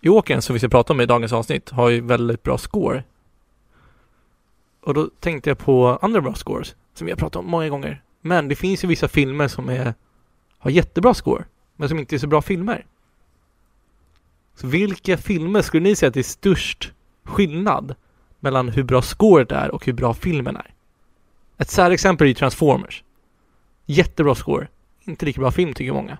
Jokern som vi ska prata om i dagens avsnitt har ju väldigt bra score. Och då tänkte jag på andra bra scores som vi har pratat om många gånger. Men det finns ju vissa filmer som är, har jättebra score, men som inte är så bra filmer. Så vilka filmer skulle ni säga att det är störst skillnad mellan hur bra scoret är och hur bra filmen är? Ett särexempel är Transformers. Jättebra score, inte lika bra film tycker många.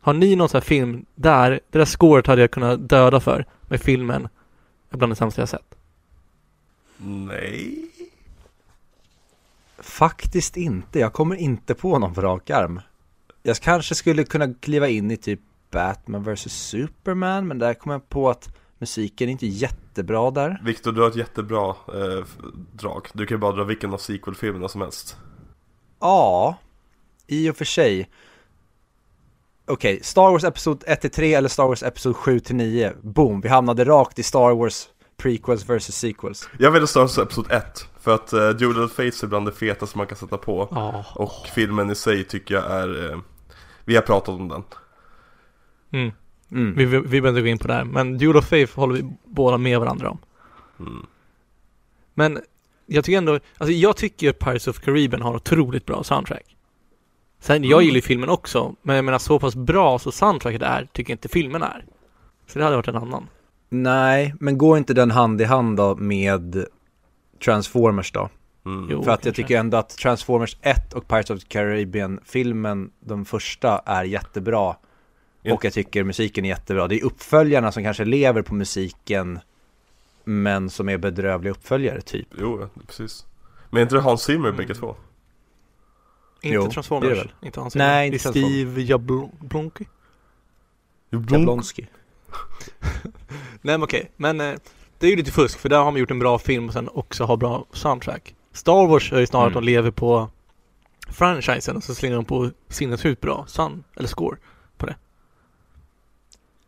Har ni någon sån här film där, det där scoret hade jag kunnat döda för med filmen är bland det sämsta jag sett? Nej. Faktiskt inte. Jag kommer inte på någon på rak arm. Jag kanske skulle kunna kliva in i typ Batman vs Superman, men där kom jag på att musiken är inte jättebra där. Viktor, du har ett jättebra eh, drag. Du kan ju bara dra vilken av sequel-filmerna som helst. Ja, i och för sig. Okej, okay, Star Wars Episod 1-3 eller Star Wars Episod 7-9. Boom, vi hamnade rakt i Star Wars prequels versus sequels. Jag väljer Star Wars Episod 1, för att uh, Duel of Fates är bland det fetaste man kan sätta på. Oh. Och filmen i sig tycker jag är, uh, vi har pratat om den. Mm. Mm. Vi, vi, vi behöver inte gå in på det här, men Duel of Faith håller vi båda med varandra om. Mm. Men jag tycker ändå, alltså jag tycker Pirates of Caribbean har otroligt bra soundtrack. Sen, jag gillar ju filmen också, men jag menar så pass bra så soundtracket är, tycker inte filmen är. Så det hade varit en annan. Nej, men går inte den hand i hand då med Transformers då? Mm. Jo, För att kanske. jag tycker ändå att Transformers 1 och Pirates of the Caribbean-filmen, de första, är jättebra. Ja. Och jag tycker musiken är jättebra. Det är uppföljarna som kanske lever på musiken, men som är bedrövliga uppföljare typ. Jo, precis. Men är inte det Hans Zimmer bägge två? Inte Jo, Transformers. det är det väl. Inte hans Nej, Det inte. Steve Jablonski. Jablonski. Nej men okej, men eh, det är ju lite fusk för där har man gjort en bra film och sen också har bra soundtrack. Star Wars är ju snarare Mm. att de lever på franchisen och så slänger de på sinnessjukt bra sound, eller score.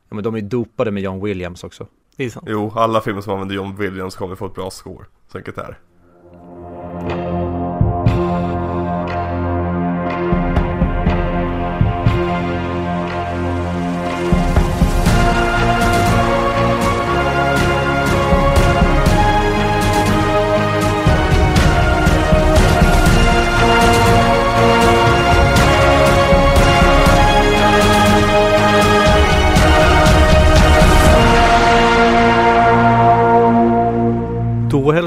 Ja, men de är dopade med John Williams också. Det är sant. Jo, alla filmer som använder John Williams kommer få ett bra score. Så enkelt är det.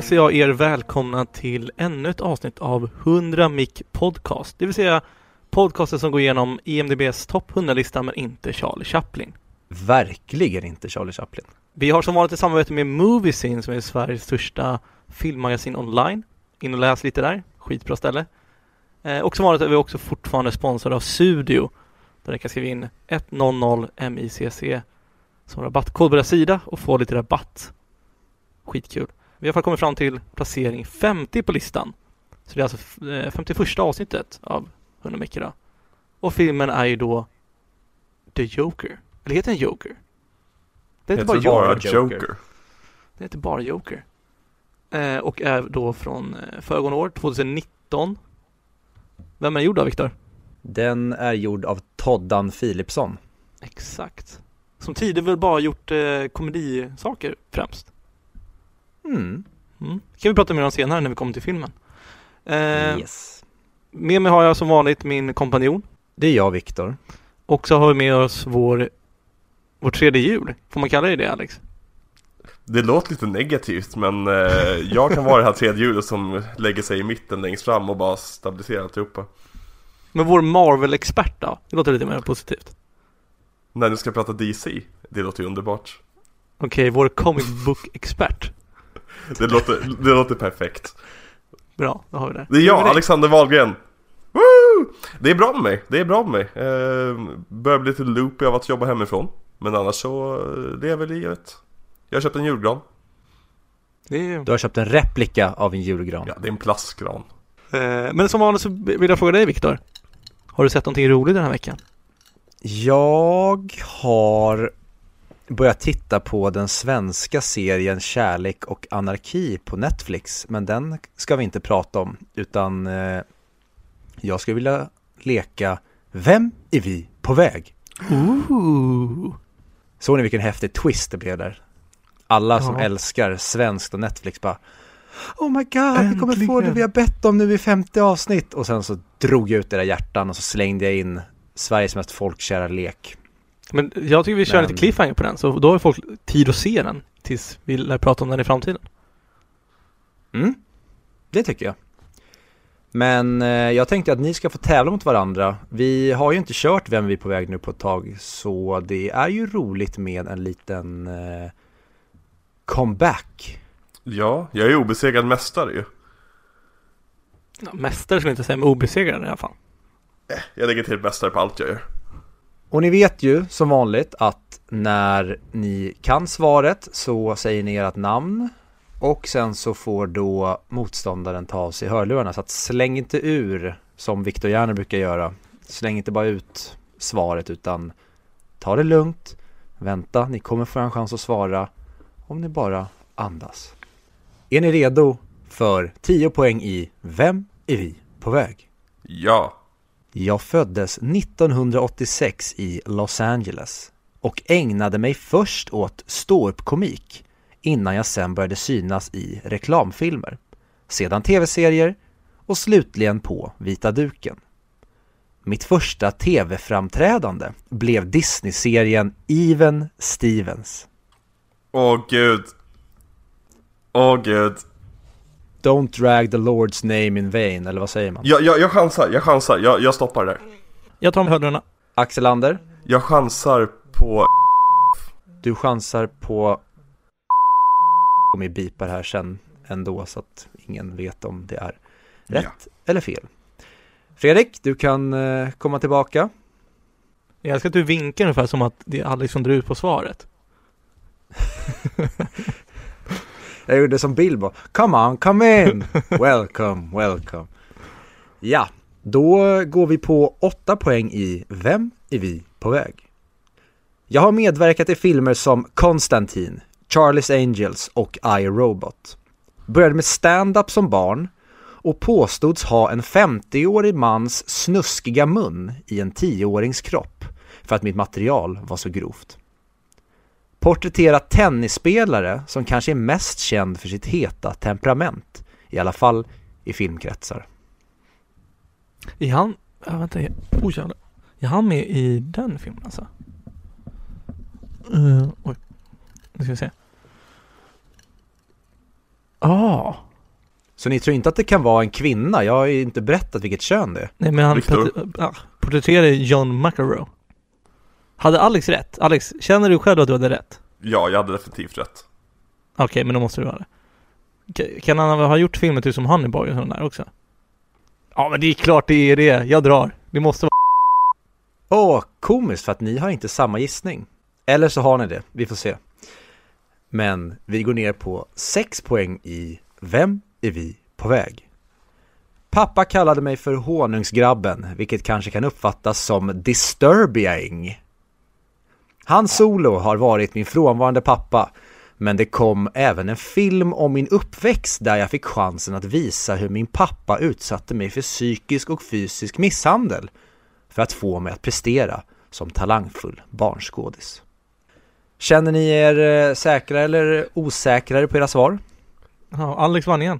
Hälsar jag er välkomna till ännu ett avsnitt av 100 Mic Podcast. Det vill säga podcasten som går igenom IMDBs topp 100-lista men inte Charlie Chaplin. Verkligen inte Charlie Chaplin. Vi har som vanligt ett samarbete med Moviescene som är Sveriges största filmmagasin online. In och läs lite där, skitbra ställe. Eh, och som vanligt är vi också fortfarande sponsrade av Sudio där ni kan skriva in 100 MICC som rabattkod på deras sida och få lite rabatt. Skitkul. Vi har kommit fram till placering 50 på listan. Så det är alltså eh, 51 avsnittet av 100 Micke då. Och filmen är ju då The Joker. Eller heter den Joker? Det heter bara bara Joker. Joker. Det heter bara Joker. Eh, och är då från eh, föregående år, 2019. Vem är den gjord av, Viktor? Den är gjord av Toddan Philipsson. Exakt. Som tidigare väl bara gjort eh, komedisaker främst. Mm. Mm. kan vi prata mer om senare när vi kommer till filmen. Eh, Yes. Med mig har jag som vanligt min kompanjon. Det är jag, Viktor. Och så har vi med oss vår, vår tredje jul. Får man kalla det det, Alex? Det låter lite negativt men eh, jag kan vara det här tredje hjulet som lägger sig i mitten längst fram och bara stabiliserar alltihopa. Men vår Marvel-expert då? Det låter lite mer positivt. När ni ska prata DC, det låter ju underbart. Okej, vår comic book-expert. Det låter, det låter perfekt. Bra, då har vi det. Det är jag, Alexander Wahlgren. Woo! Det är bra med mig, det är bra med mig. Eh, börjar bli lite loopy av att jobba hemifrån. Men annars så eh, lever livet. Jag har köpt en julgran. Det är... Du har köpt en replika av en julgran. Ja, det är en plastgran. Eh, Men som vanligt så vill jag fråga dig Viktor. Har du sett någonting roligt den här veckan? Jag har börjat titta på den svenska serien Kärlek och anarki på Netflix, men den ska vi inte prata om, utan eh, jag skulle vilja leka Vem är vi på väg? Ooh. Såg ni vilken häftig twist det blev där? Alla som Ja. älskar svenskt och Netflix bara Oh my god, vi kommer få det Äntligen. vi har bett om nu i 50 avsnitt Och sen så drog jag ut era hjärtan och så slängde jag in Sveriges mest folkkära lek Men jag tycker vi kör Men- lite cliffhanger på den, så då har folk tid att se den tills vi lär prata om den i framtiden. Mm, det tycker jag Men eh, jag tänkte att ni ska få tävla mot varandra Vi har ju inte kört Vem är vi på väg nu på ett tag Så det är ju roligt med en liten eh, comeback Ja, jag är obesegrad mästare ju. Ja, mästare skulle jag inte säga, men obesegrad i alla fall. Jag lägger till mästare på allt jag gör. Och ni vet ju som vanligt att när ni kan svaret så säger ni ert namn och sen så får då motståndaren ta av sig hörlurarna så att släng inte ur som Viktor Järner brukar göra. Släng inte bara ut svaret utan ta det lugnt, vänta, ni kommer få en chans att svara om ni bara andas. Är ni redo för 10 poäng i Vem är vi på väg? Ja. Jag föddes 1986 i Los Angeles och ägnade mig först åt ståuppkomik innan jag sen började synas i reklamfilmer, sedan tv-serier och slutligen på vita duken. Mitt första tv-framträdande blev Disney-serien Even Stevens. Åh gud. Åh gud. Don't drag the Lord's name in vain, eller vad säger man? Jag, jag, jag chansar, jag chansar. Jag, jag stoppar där. Jag tar med hörlurarna. Axel Ander, Jag chansar på... du chansar på om vi bipar här sen ändå så att ingen vet om det är rätt eller fel. Fredrik, du kan eh, komma tillbaka. Jag älskar att du vinkar ungefär som att det är drar ut på svaret. Jag gjorde som Bilbo. Come on, come in! Welcome, welcome. Ja, då går vi på åtta poäng i Vem är vi på väg? Jag har medverkat i filmer som Konstantin, Charlie's Angels och I, Robot. Började med stand-up som barn och påstods ha en 50-årig mans snuskiga mun i en 10-årings kropp för att mitt material var så grovt porträtterat tennisspelare som kanske är mest känd för sitt heta temperament, i alla fall i filmkretsar. Är han... Ja, vänta. jag- Oj jävlar. Är han med i den filmen alltså? Uh, oj. Nu ska vi se. Ah. Så ni tror inte att det kan vara en kvinna? Jag har ju inte berättat vilket kön det är. Nej men han ah, porträtterade John McEnroe. Hade Alex rätt? Alex, känner du själv att du hade rätt? Ja, jag hade definitivt rätt. Okej, men då måste du ha det. Ka- Kan han ha gjort filmer typ som Honeyboy och sådana där också? Ja, men det är klart det är det. Jag drar. Det måste vara... Åh, komiskt för att ni har inte samma gissning. Eller så har ni det, vi får se. Men vi går ner på 6 poäng i Vem är vi på väg? Pappa kallade mig för honungsgrabben, vilket kanske kan uppfattas som disturbing. Hans solo har varit min frånvarande pappa, men det kom även en film om min uppväxt där jag fick chansen att visa hur min pappa utsatte mig för psykisk och fysisk misshandel för att få mig att prestera som talangfull barnskådis. Känner ni er eh, säkra eller osäkrare på era svar? Ja, Alex vann igen.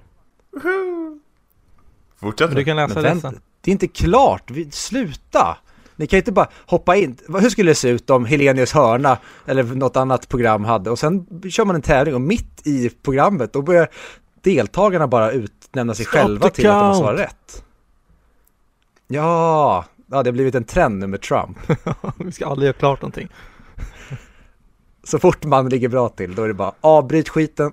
Fortsätt du kan läsa resten. det är inte klart, vi, sluta! Ni kan ju inte bara hoppa in, hur skulle det se ut om Helenius hörna eller något annat program hade och sen kör man en tävling och mitt i programmet då börjar deltagarna bara utnämna sig Stop själva till att de count. svarat rätt. Ja, ja, det har blivit en trend nu med Trump. Vi ska aldrig göra klart någonting. Så fort man ligger bra till, då är det bara avbryt skiten.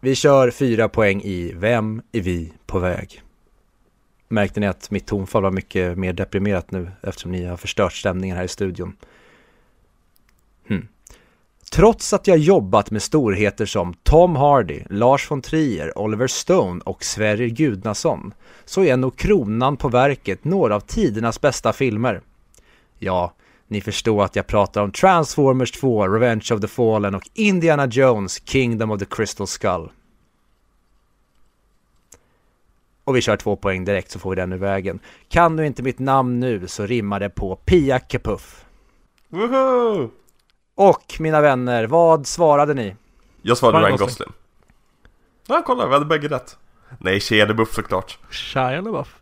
Vi kör fyra poäng i Vem är vi på väg? Märkte ni att mitt tonfall var mycket mer deprimerat nu eftersom ni har förstört stämningen här i studion? Hmm. Trots att jag jobbat med storheter som Tom Hardy, Lars von Trier, Oliver Stone och Sverrir Gudnason så är nog kronan på verket några av tidernas bästa filmer. Ja, ni förstår att jag pratar om Transformers 2, Revenge of the Fallen och Indiana Jones, Kingdom of the Crystal Skull. Och vi kör två poäng direkt så får vi den ur vägen. Kan du inte mitt namn nu så rimmar det på Pia Kapuff. Woho! Och mina vänner, vad svarade ni? Jag svarade Ryan Gosling. Gosling. Ja, kolla, vi hade bägge rätt. Nej, Shia LaBeouf såklart. Shia LaBeouf.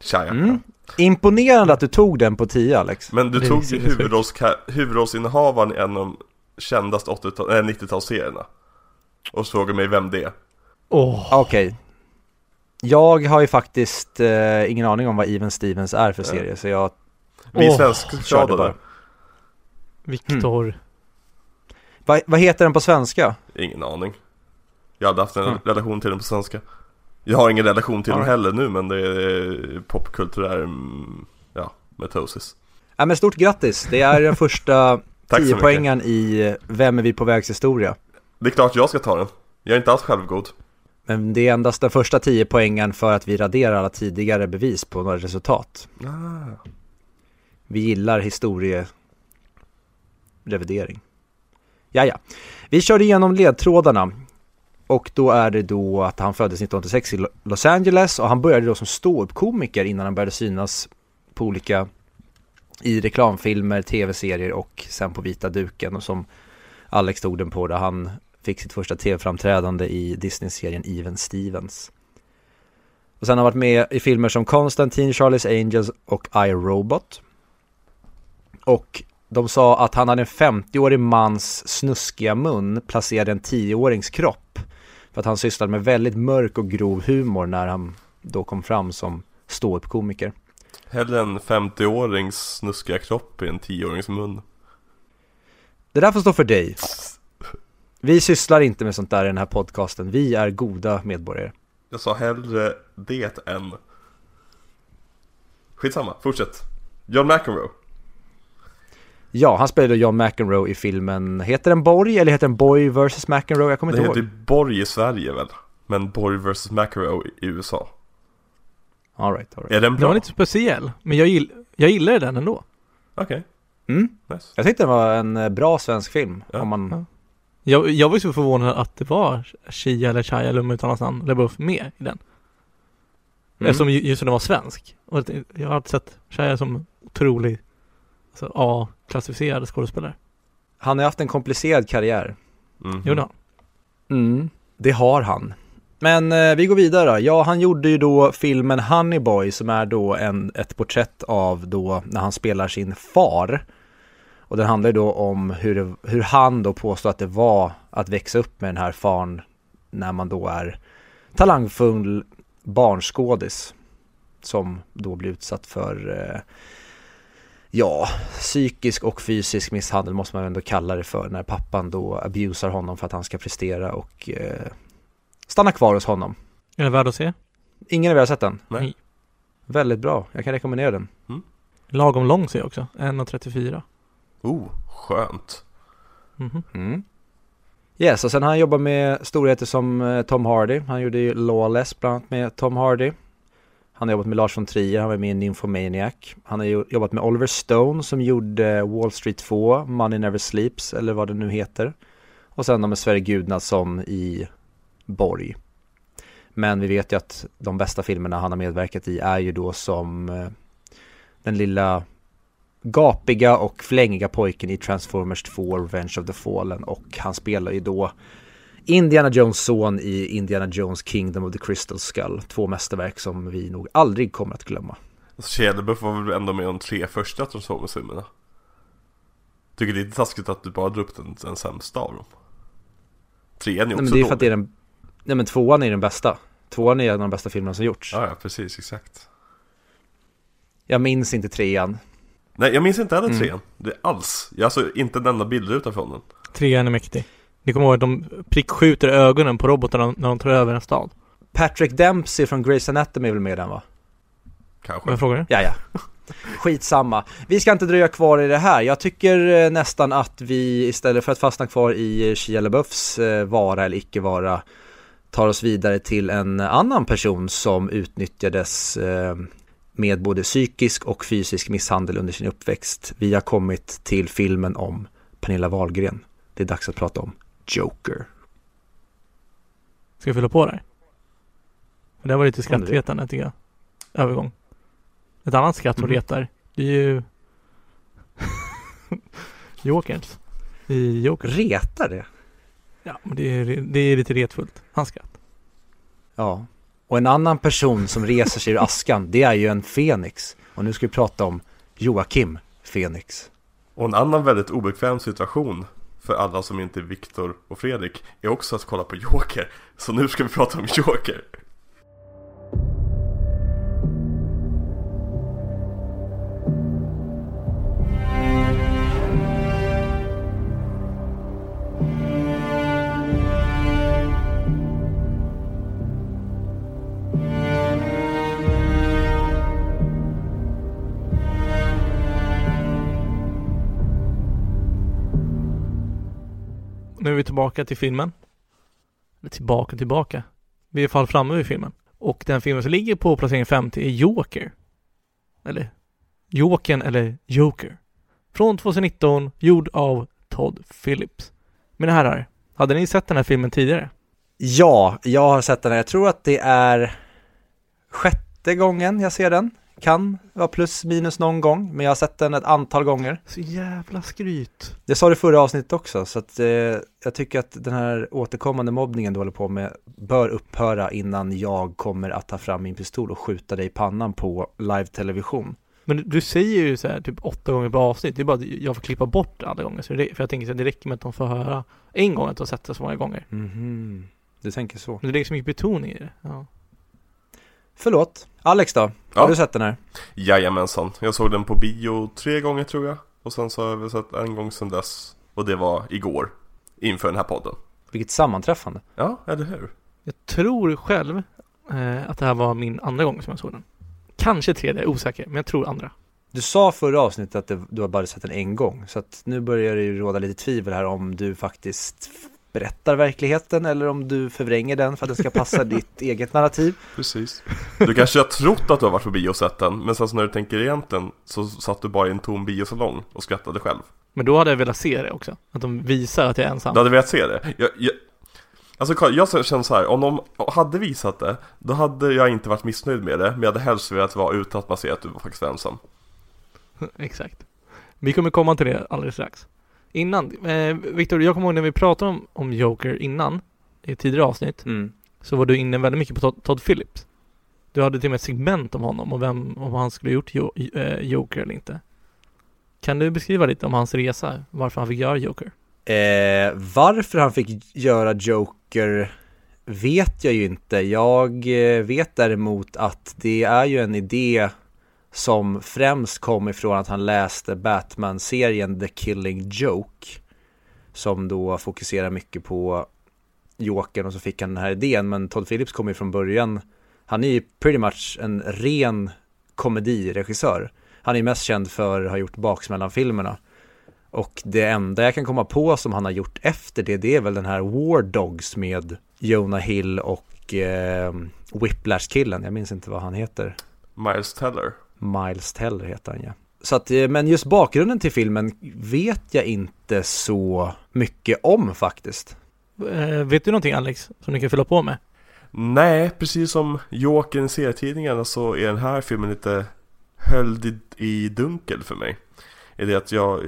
Shia. Mm. Imponerande att du tog den på 10 Alex. Men du Det tog ju huvudrollsinnehavaren i en av de kändaste 80-tal, äh, 90-talsserierna. Och frågade mig vem det är. Åh, Okej. Jag har ju faktiskt eh, ingen aning om vad Even Stevens är för Ja. serie, så jag Vi Åh, körde svenskskadade. bara. Viktor. Va, vad heter den på svenska? Ingen aning. Jag hade haft en Mm. relation till den på svenska. Jag har ingen relation till den Alright. heller nu men det är popkulturär, mm, ja, metosis. Ja, men stort grattis, det är den första Tack så 10 mycket. poängen i Vem är vi på vägs historia? Det är klart jag ska ta den. Jag är inte alls självgod. Men det är endast den första 10 poängen för att vi raderar alla tidigare bevis på några resultat. Ah. Vi gillar historierevidering. Ja, ja. Vi kör igenom ledtrådarna. Och då är det då att han föddes 1986 i Lo- Los Angeles och han började då som ståuppkomiker innan han började synas på olika i reklamfilmer, tv-serier och sen på vita duken och som Alex tog den på där han fick sitt första tv-framträdande i Disney-serien Even Stevens. Och sen har han varit med i filmer som Constantine, Charlie's Angels och I, Robot. Och de sa att han hade en 50-årig mans snuskiga mun placerad i en 10-årings kropp. För att han sysslade med väldigt mörk och grov humor när han då kom fram som ståuppkomiker. Hellre en 50-årings snuskiga kropp i en 10-årings mun. Det där får stå för dig. Vi sysslar inte med sånt där i den här podcasten. Vi är goda medborgare. Jag sa hellre det än... Skitsamma, fortsätt. John McEnroe. Ja, han spelade John McEnroe i filmen, heter den Borg eller heter den Boy vs McEnroe? Jag kommer Det inte heter ihåg. Borg i Sverige väl? Men Borg vs McEnroe i USA. All right, all right. Är den Den bra? var lite speciell, men jag, gill, jag gillade den ändå. Okej, Mm. nice. Jag tyckte det var en eh, bra svensk film. Ja, om man... ja. Jag, jag var ju så förvånad att det var Shia eller Shia eller om uttalas namn, LaBeouf med i den. Mm. Eftersom ju- just den var svensk. Och jag har alltid sett Shia som otrolig alltså A-klassificerad skådespelare. Han har haft en komplicerad karriär. Mhm. Gjorde han? Mm, det har han. Men eh, vi går vidare då. Ja, han gjorde ju då filmen Honey Boy som är då en, ett porträtt av då när han spelar sin far. Och den handlar ju då om hur, det, hur han då påstår att det var att växa upp med den här farn när man då är talangfull barnskådis. Som då blir utsatt för, eh, ja, psykisk och fysisk misshandel måste man ändå kalla det för när pappan då abusar honom för att han ska prestera och eh, stanna kvar hos honom. Är den värd att se? Ingen av er har sett den? Nej. Väldigt bra, jag kan rekommendera den. Lagom lång ser jag också. 1.34. Oh, skönt. Mm. Yes, och sen har han jobbat med storheter som eh, Tom Hardy. Han gjorde ju Lawless bland annat med Tom Hardy. Han har jobbat med Lars von Trier, han var med i Nymphomaniac. Han har jobbat med Oliver Stone som gjorde Wall Street 2, Money Never Sleeps eller vad det nu heter. Och sen då med Sverre Gudnason i Borg. Men vi vet ju att de bästa filmerna han har medverkat i är ju då som eh, den lilla gapiga och flängiga pojken i Transformers 2 Revenge of the Fallen och han spelar ju då Indiana Jones son i Indiana Jones Kingdom of the Crystal Skull. Två mästerverk som vi nog aldrig kommer att glömma. Alltså, LaBeouf var väl ändå med de tre första Transformers-filmerna. Tycker det är lite taskigt att du bara drar upp den, den sämsta av dem. Trean är Nej, också men det är för att det är den Nej men tvåan är den bästa. Tvåan är en av de bästa filmerna som gjorts. Ja, ja, precis, exakt. Jag minns inte trean. Nej, jag minns inte heller Mm. trean. Det är alls. Jag alltså inte en enda bildruta från den. Trean är mäktig. Ni kommer ihåg att de prickskjuter ögonen på robotarna när de tar över en stad? Patrick Dempsey från Grey's Anatomy är väl med i den va? Kanske. Vad frågar du? Ja, ja. Skitsamma. Vi ska inte dröja kvar i det här. Jag tycker eh, nästan att vi istället för att fastna kvar i eh, Shia LaBeoufs eh, vara eller icke vara tar oss vidare till en annan person som utnyttjades eh, med både psykisk och fysisk misshandel under sin uppväxt. Vi har kommit till filmen om Pernilla Wahlgren. Det är dags att prata om Joker. Ska jag fylla på där? Det var lite skrattretande tycker jag. Övergång. Ett annat skratt som Mhm. retar, det är ju Jokerns. i Joker. Retar det? Ja, men det är, det är lite retfullt. Hans skratt. Ja. Och en annan person som reser sig ur askan, det är ju en Fenix. Och nu ska vi prata om Joakim Fenix. Och en annan väldigt obekväm situation för alla som inte är Viktor och Fredrik är också att kolla på Joker. Så nu ska vi prata om Joker. Nu är vi tillbaka till filmen. Eller tillbaka, tillbaka. Vi är i alla fall framme vid filmen. Och den filmen som ligger på placering 50 är Joker. Eller Jokern eller Joker. Från 2019, gjord av Todd Phillips. Mina herrar, hade ni sett den här filmen tidigare? Ja, jag har sett den här. Jag tror att det är sjätte gången jag ser den. Kan vara plus minus någon gång, men jag har sett den ett antal gånger. Så jävla skryt. Det sa du förra avsnittet också, så att eh, jag tycker att den här återkommande mobbningen du håller på med bör upphöra innan jag kommer att ta fram min pistol och skjuta dig i pannan på live-television. Men du- säger ju så här typ åtta gånger per avsnitt. Det är bara att jag får klippa bort alla gånger. Så det, för jag tänker att det räcker med att de får höra en gång att de har sett det så många gånger. Mhm, du tänker så. Men det lägger så mycket betoning i det. Ja. Förlåt. Alex då? Har Ja. du sett den här? Jajamensan, jag såg den på bio tre gånger tror jag. Och sen så har jag väl sett en gång sedan dess. Och det var igår. Inför den här podden. Vilket sammanträffande. Ja, eller hur? Jag tror själv eh, att det här var min andra gång som jag såg den. Kanske tredje, jag är osäker, men jag tror andra. Du sa förra avsnittet att det, du har bara sett den en gång, så att nu börjar det ju råda lite tvivel här om du faktiskt berättar verkligheten eller om du förvränger den för att det ska passa ditt eget narrativ. Precis. Du kanske har trott att du har varit på bio och sett den. Men sen så när du tänker egentligen så satt du bara i en tom biosalong och skrattade själv. Men då hade jag velat se det också. Att de visar att jag är ensam. Du hade velat se det? Jag, jag, alltså jag känner så här, om de hade visat det, då hade jag inte varit missnöjd med det, men jag hade helst velat vara utan att man ser att du var faktiskt ensam. Exakt. Vi kommer komma till det alldeles strax. Innan, eh, Viktor, jag kommer ihåg när vi pratade om, om Joker innan, i ett tidigare avsnitt, Mm. så var du inne väldigt mycket på Todd, Phillips. Du hade till och med ett segment om honom och vem, om han skulle ha gjort jo, eh, Joker eller inte. Kan du beskriva lite om hans resa, varför han fick göra Joker? Eh, varför han fick göra Joker vet jag ju inte. Jag eh, vet däremot att det är ju en idé som främst kom ifrån att han läste Batman-serien The Killing Joke. Som då fokuserar mycket på Jokern och så fick han den här idén. Men Todd Phillips kom ju från början, han är ju pretty much en ren komediregissör. Han är ju mest känd för att ha gjort Baksmällan-filmerna. Och det enda jag kan komma på som han har gjort efter det, det är väl den här War Dogs med Jonah Hill och eh, Whiplash-killen. Jag minns inte vad han heter. Miles Teller. Miles Teller heter han ja. Så att, eh, men just bakgrunden till filmen vet jag inte så mycket om faktiskt. Eh, vet du någonting Alex, som du kan fylla på med? Nej, precis som Jokern i serietidningarna så är den här filmen lite höljd i, i dunkel för mig. Är det att jag,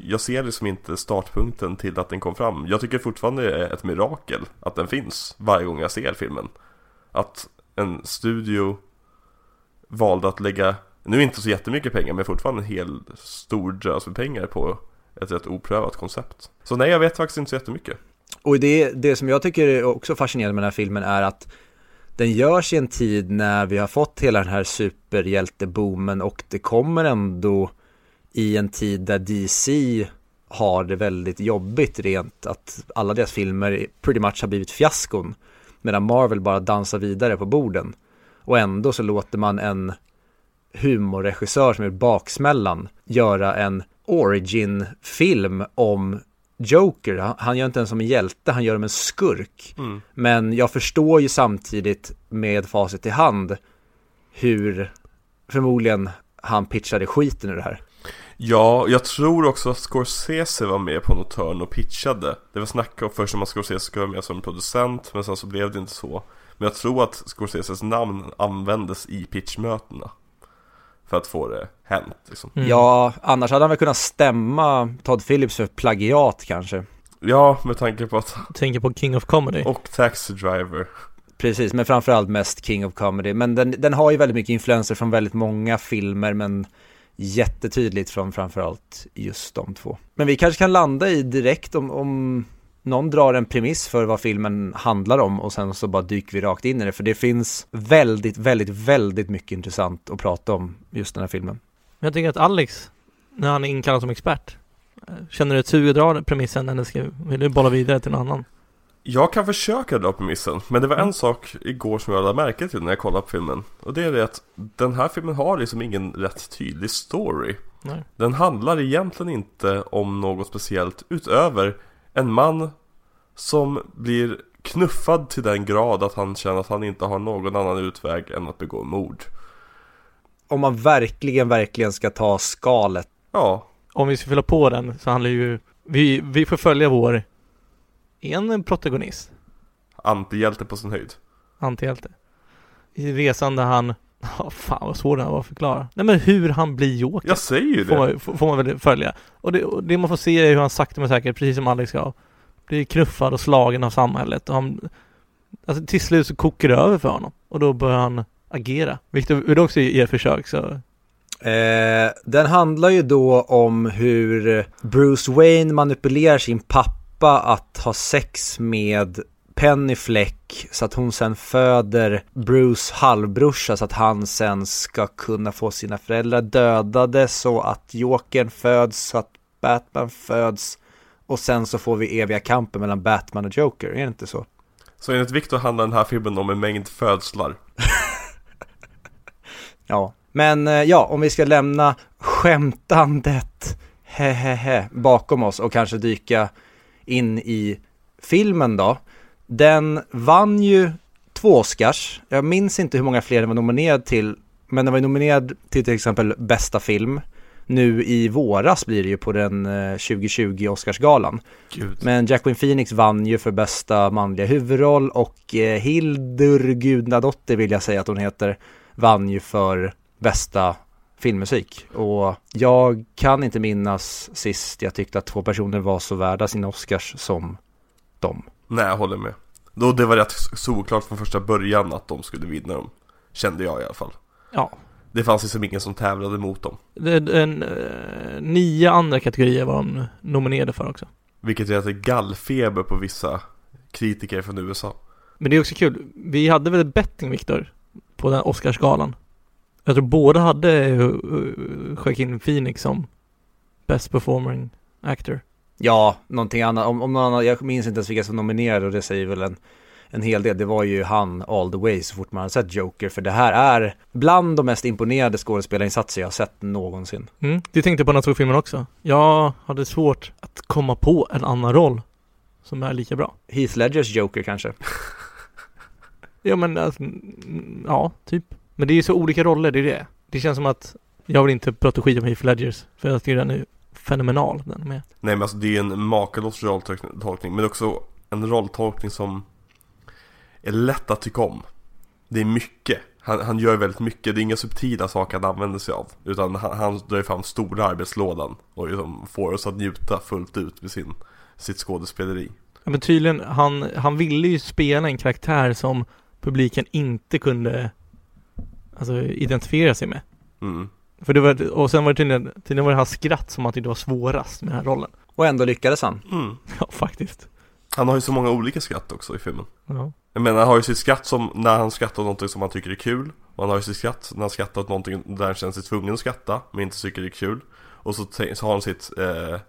jag ser liksom inte startpunkten till att den kom fram. Jag tycker fortfarande det är ett mirakel att den finns varje gång jag ser filmen. Att en studio valde att lägga, nu inte så jättemycket pengar men fortfarande en hel stor drös med pengar på ett rätt oprövat koncept. Så nej, jag vet faktiskt inte så jättemycket. Och det, det som jag tycker är också fascinerande med den här filmen är att den görs i en tid när vi har fått hela den här superhjälteboomen och det kommer ändå i en tid där DC har det väldigt jobbigt rent att alla deras filmer pretty much har blivit fiaskon medan Marvel bara dansar vidare på borden och ändå så låter man en humorregissör som är baksmällan göra en origin-film om Joker. Han, gör inte ens som en hjälte, han gör som en skurk. Mm. Men jag förstår ju samtidigt med facit i hand hur förmodligen han pitchade skiten ur det här. Ja, jag tror också att Scorsese var med på något hörn och pitchade. Det var snack om först om att Scorsese skulle vara med som producent, men sen så blev det inte så. Men jag tror att Scorseses namn användes i pitchmötena. för att få det hänt. Liksom. Mm. Ja, annars hade han väl kunnat stämma Todd Phillips för plagiat kanske. Ja, med tanke på att... Tänker på King of Comedy. Och Taxi Driver. Precis, men framförallt mest King of Comedy. Men den, den har ju väldigt mycket influenser från väldigt många filmer, men jättetydligt från framförallt just de två. Men vi kanske kan landa i direkt om, om någon drar en premiss för vad filmen handlar om och sen så bara dyker vi rakt in i det. För det finns väldigt, väldigt, väldigt mycket intressant att prata om just den här filmen. Men jag tänker att Alex, när han är inkallad som expert, känner du ett sug att dra premissen eller ska, vill du bolla vidare till någon annan? Jag kan försöka dra premissen, men det var en Mm. sak igår som jag lade märke till när jag kollade på filmen. Och det är det att den här filmen har liksom ingen rätt tydlig story. Nej. Den handlar egentligen inte om något speciellt utöver en man som blir knuffad till den grad att han känner att han inte har någon annan utväg än att begå mord. Om man verkligen, verkligen ska ta skalet. Ja, Om vi ska fylla på den så handlar ju, vi, vi får följa vår, en protagonist, antihjälte på sin höjd. antihjälte. I resan där han, ja fan vad svår den var att förklara. Nej men hur han blir Joker. Jag säger ju får, det. man, får får man väl följa. Och det, och det man får se är hur han sakta men säkert, precis som Alex sa, blir knuffad och slagen av samhället. Och han, alltså till slut så kokar det över för honom. Och då börjar han agera. Vilket vill också ge ett försök så. Eh, den handlar ju då om hur Bruce Wayne manipulerar sin pappa att ha sex med Penny Fleck så att hon sen föder Bruce halvbrorsa så att han sen ska kunna få sina föräldrar dödade så att Jokern föds så att Batman föds och sen så får vi eviga kampen mellan Batman och Joker, är det inte så? Så enligt Victor handlar den här filmen om en mängd födslar. Ja, men eh, ja, om vi ska lämna skämtandet hehehe bakom oss och kanske dyka in i filmen då. Den vann ju två Oscars. Jag minns inte hur många fler den var nominerad till, men den var nominerad till till exempel bästa film. Nu i våras blir det ju på den eh, 2020 Oscarsgalan. Gud. Men Jacqueline Phoenix vann ju för bästa manliga huvudroll och eh, Hildur Gudnadotter vill jag säga att hon heter vann ju för bästa filmmusik. Och jag kan inte minnas sist jag tyckte att två personer var så värda sina Oscars som de. Nej, jag håller med. Då det var rätt solklart från första början att de skulle vinna dem. Kände jag i alla fall. Ja. Det fanns liksom ingen som tävlade mot dem. Det, en, eh, nio andra kategorier var de nominerade för också. Vilket är att det är gallfeber på vissa kritiker från USA. Men det är också kul. Vi hade väl ett betting Viktor på den Oscarsgalan. Jag tror båda hade uh, uh, Joaquin Phoenix som Best Performing Actor. Ja, någonting annat. Om, om någon annan, jag minns inte ens vilka som nominerade och det säger väl en, en hel del. Det var ju han all the way så fort man har sett Joker. För det här är bland de mest imponerande skådespelarinsatser jag har sett någonsin. Mm. Du tänkte på den här två filmen också. Jag hade svårt att komma på en annan roll som är lika bra. Heath Ledgers Joker kanske. Ja men alltså, ja, typ. Men det är ju så olika roller, det är det. Det känns som att jag vill inte prata skit om Heath Ledgers. För jag tycker den är fenomenal, den med. Nej men alltså det är en makalös rolltolkning men också en rolltolkning som är lätt att tycka om. Det är mycket. Han, han gör väldigt mycket, det är inga subtila saker han använder sig av. Utan han, han drar fram stora arbetslådan och liksom får oss att njuta fullt ut med sin, sitt skådespeleri. Ja, men tydligen, han, han ville ju spela en karaktär som publiken inte kunde alltså, identifiera sig med. Mm. För det var, och sen var det tydligen, tydligen var det hans skratt som han tyckte var svårast med den här rollen. Och ändå lyckades han. Mm. Ja, faktiskt. Han har ju så många olika skratt också i filmen. Ja. Jag menar han har ju sitt skratt som när han skrattar åt någonting som han tycker är kul Och han har ju sitt skratt när han skrattar åt någonting där han känner sig tvungen att skratta Men inte tycker det är kul Och så, så har han sitt, eh,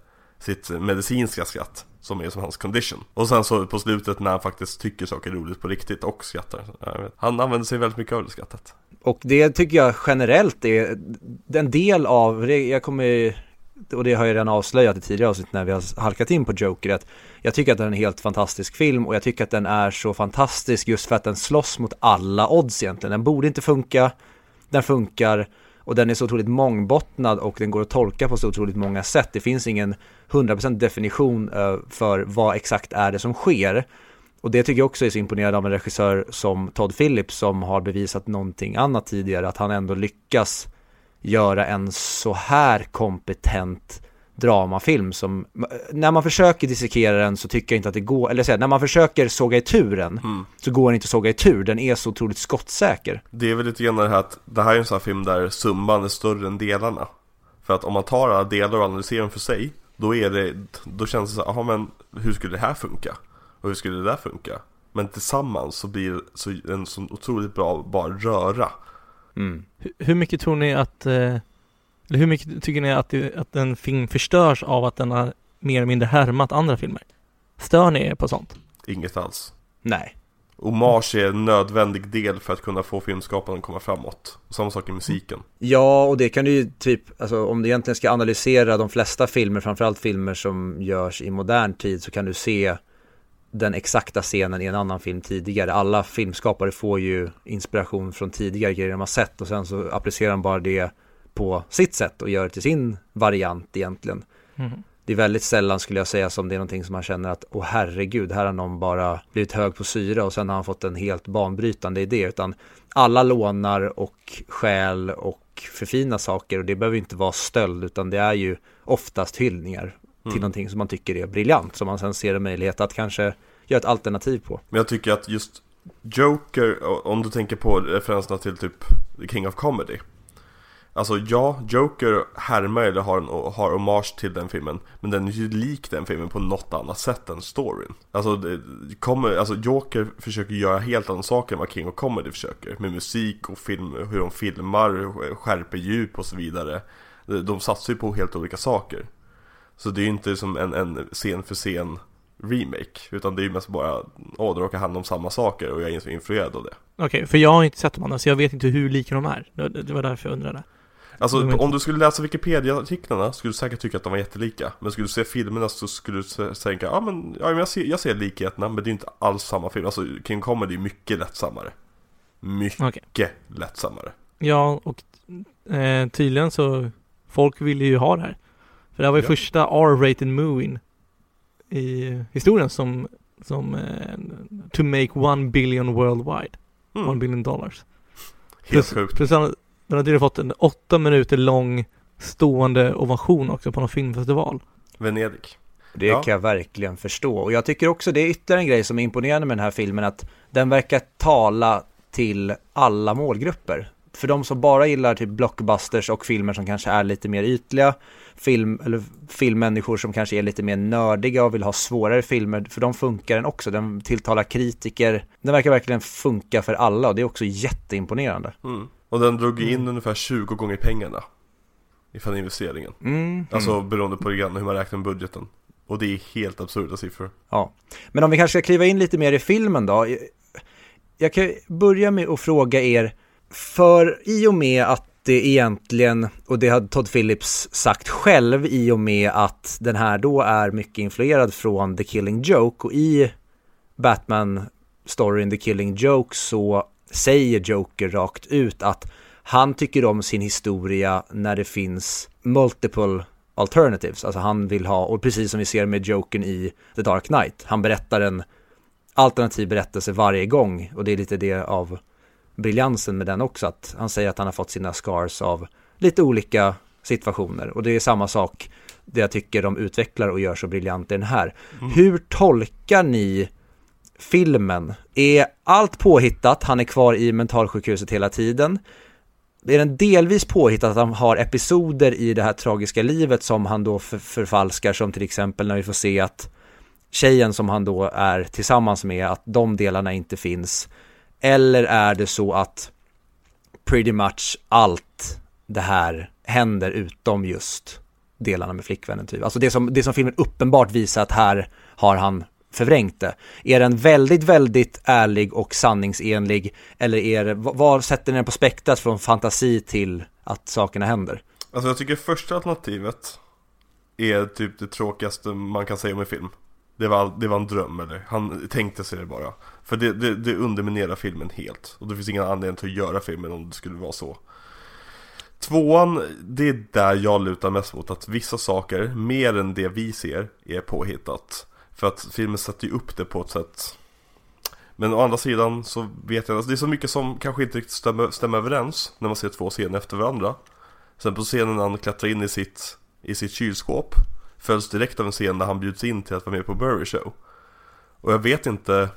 sitt medicinska skratt Som är som hans condition. Och sen så på slutet när han faktiskt tycker saker är roligt på riktigt och skrattar. Han använder sig väldigt mycket av det skrattet. Och det tycker jag generellt är en del av, jag kommer, och det har jag redan avslöjat i tidigare avsnitt när vi har halkat in på Joker, att jag tycker att den är en helt fantastisk film och jag tycker att den är så fantastisk just för att den slåss mot alla odds egentligen. Den borde inte funka, den funkar och den är så otroligt mångbottnad och den går att tolka på så otroligt många sätt. Det finns ingen 100% definition eh, för vad exakt är det som sker. Och det tycker jag också är så imponerande av en regissör som Todd Phillips som har bevisat någonting annat tidigare, att han ändå lyckas göra en så här kompetent dramafilm som, när man försöker dissekera den så tycker jag inte att det går, eller säga, när man försöker såga i tur den Mm. så går den inte att såga i tur, den är så otroligt skottsäker. Det är väl lite grann det här att det här är en sån här film där summan är större än delarna. För att om man tar alla delar och analyserar dem för sig, då är det, då känns det så här, "Jaha, men hur skulle det här funka? Och hur skulle det där funka? Men tillsammans så blir det så en så otroligt bra bara röra. Mm. Hur- Hur mycket tror ni att, eh, eller hur mycket tycker ni att, det, att en film förstörs av att den har mer eller mindre härmat andra filmer? Stör ni er på sånt? Inget alls. Nej. Hommage är en nödvändig del för att kunna få filmskaparen att komma framåt. Samma sak i musiken. Ja, och det kan du ju typ, alltså om du egentligen ska analysera de flesta filmer, framförallt filmer som görs i modern tid, så kan du se den exakta scenen i en annan film tidigare. Alla filmskapare får ju inspiration från tidigare grejer de har sett och sen så applicerar de bara det på sitt sätt och gör det till sin variant egentligen. Mhm. Det är väldigt sällan skulle jag säga som det är någonting som man känner att åh herregud, här har någon bara blivit hög på syra och sen har han fått en helt banbrytande idé utan alla lånar och skäl och förfina saker och det behöver inte vara stöld utan det är ju oftast hyllningar till Mm. någonting som man tycker är briljant som man sen ser en möjlighet att kanske göra ett alternativ på. Men jag tycker att just Joker, om du tänker på referenserna till typ King of Comedy Alltså ja, Joker härmar eller har, en, har hommage till den filmen Men den är ju lik den filmen på något annat sätt än storyn. Alltså, det kommer, alltså Joker försöker göra helt andra saker än vad King of Comedy försöker. Med musik och film, hur de filmar, skärper djup och så vidare. De, satsar ju på helt olika saker. Så det är ju inte som en, en scen för scen remake Utan det är ju mest bara, åh det råkar handla om samma saker och jag är så influerad av det. Okej, för jag har inte sett dem andra så jag vet inte hur lika de är. Det var därför jag undrade. Alltså inte- om du skulle läsa Wikipedia-artiklarna skulle du säkert tycka att de var jättelika Men skulle du se filmerna så skulle du tänka, ja men, ja, men jag, ser, jag ser likheterna men det är inte alls samma film Alltså King Comedy är mycket lättsammare Mycket Okej. lättsammare Ja, och eh, tydligen så folk ville ju ha det här. För det här var ju Ja. första R-rated movien i historien som, som eh, to make one billion worldwide. One mm, billion dollars. Helt Plus, sjukt plus den har tydligen fått en åtta minuter lång stående ovation också på någon filmfestival. Venedig Det Ja. kan jag verkligen förstå. Och jag tycker också det är ytterligare en grej som är imponerande med den här filmen att den verkar tala till alla målgrupper. För de som bara gillar typ blockbusters och filmer som kanske är lite mer ytliga, film, eller filmmänniskor som kanske är lite mer nördiga och vill ha svårare filmer, för de funkar den också. Den tilltalar kritiker. Den verkar verkligen funka för alla och det är också jätteimponerande. mm. Och den drog in Mm. ungefär 20 gånger pengarna Ifrån investeringen Mm. Alltså beroende på grann hur man räknar med budgeten Och det är helt absurda siffror Ja, men om vi kanske ska kliva in lite mer i filmen då. Jag kan börja med att fråga er, för i och med att det egentligen, och det hade Todd Phillips sagt själv i och med att den här då är mycket influerad från The Killing Joke och i Batman-storyn The Killing Joke så säger Joker rakt ut att han tycker om sin historia när det finns multiple alternatives. Alltså han vill ha, och precis som vi ser med Jokern i The Dark Knight, han berättar en alternativ berättelse varje gång och det är lite det av briljansen med den också, att han säger att han har fått sina scars av lite olika situationer och det är samma sak det jag tycker de utvecklar och gör så briljant i den här. Hur tolkar ni filmen? Är allt påhittat, han är kvar i mentalsjukhuset hela tiden? Är den delvis påhittat att han har episoder i det här tragiska livet som han då för, förfalskar som till exempel när vi får se att tjejen som han då är tillsammans med, att de delarna inte finns. Eller är det så att pretty much allt det här händer utom just delarna med flickvännen typ. Alltså det som, det som filmen uppenbart visar att här har han förvrängt det. Är den väldigt, väldigt ärlig och sanningsenlig eller är det, var sätter ni den på spektrat från fantasi till att sakerna händer? Alltså jag tycker första alternativet är typ det tråkigaste man kan säga om en film. Det var, det var en dröm eller han tänkte sig det bara. För det, det, det underminerar filmen helt. Och det finns ingen anledning till att göra filmen om det skulle vara så. Tvåan, det är där jag lutar mest mot att vissa saker, mer än det vi ser, är påhittat. För att filmen sätter ju upp det på ett sätt Men å andra sidan så vet jag, alltså det är så mycket som kanske inte riktigt stämmer, stämmer överens när man ser två scener efter varandra Sen på scenen när han klättrar in i sitt, i sitt kylskåp följs direkt av en scen där han bjuds in till att vara med på Burry Show. Och jag vet inte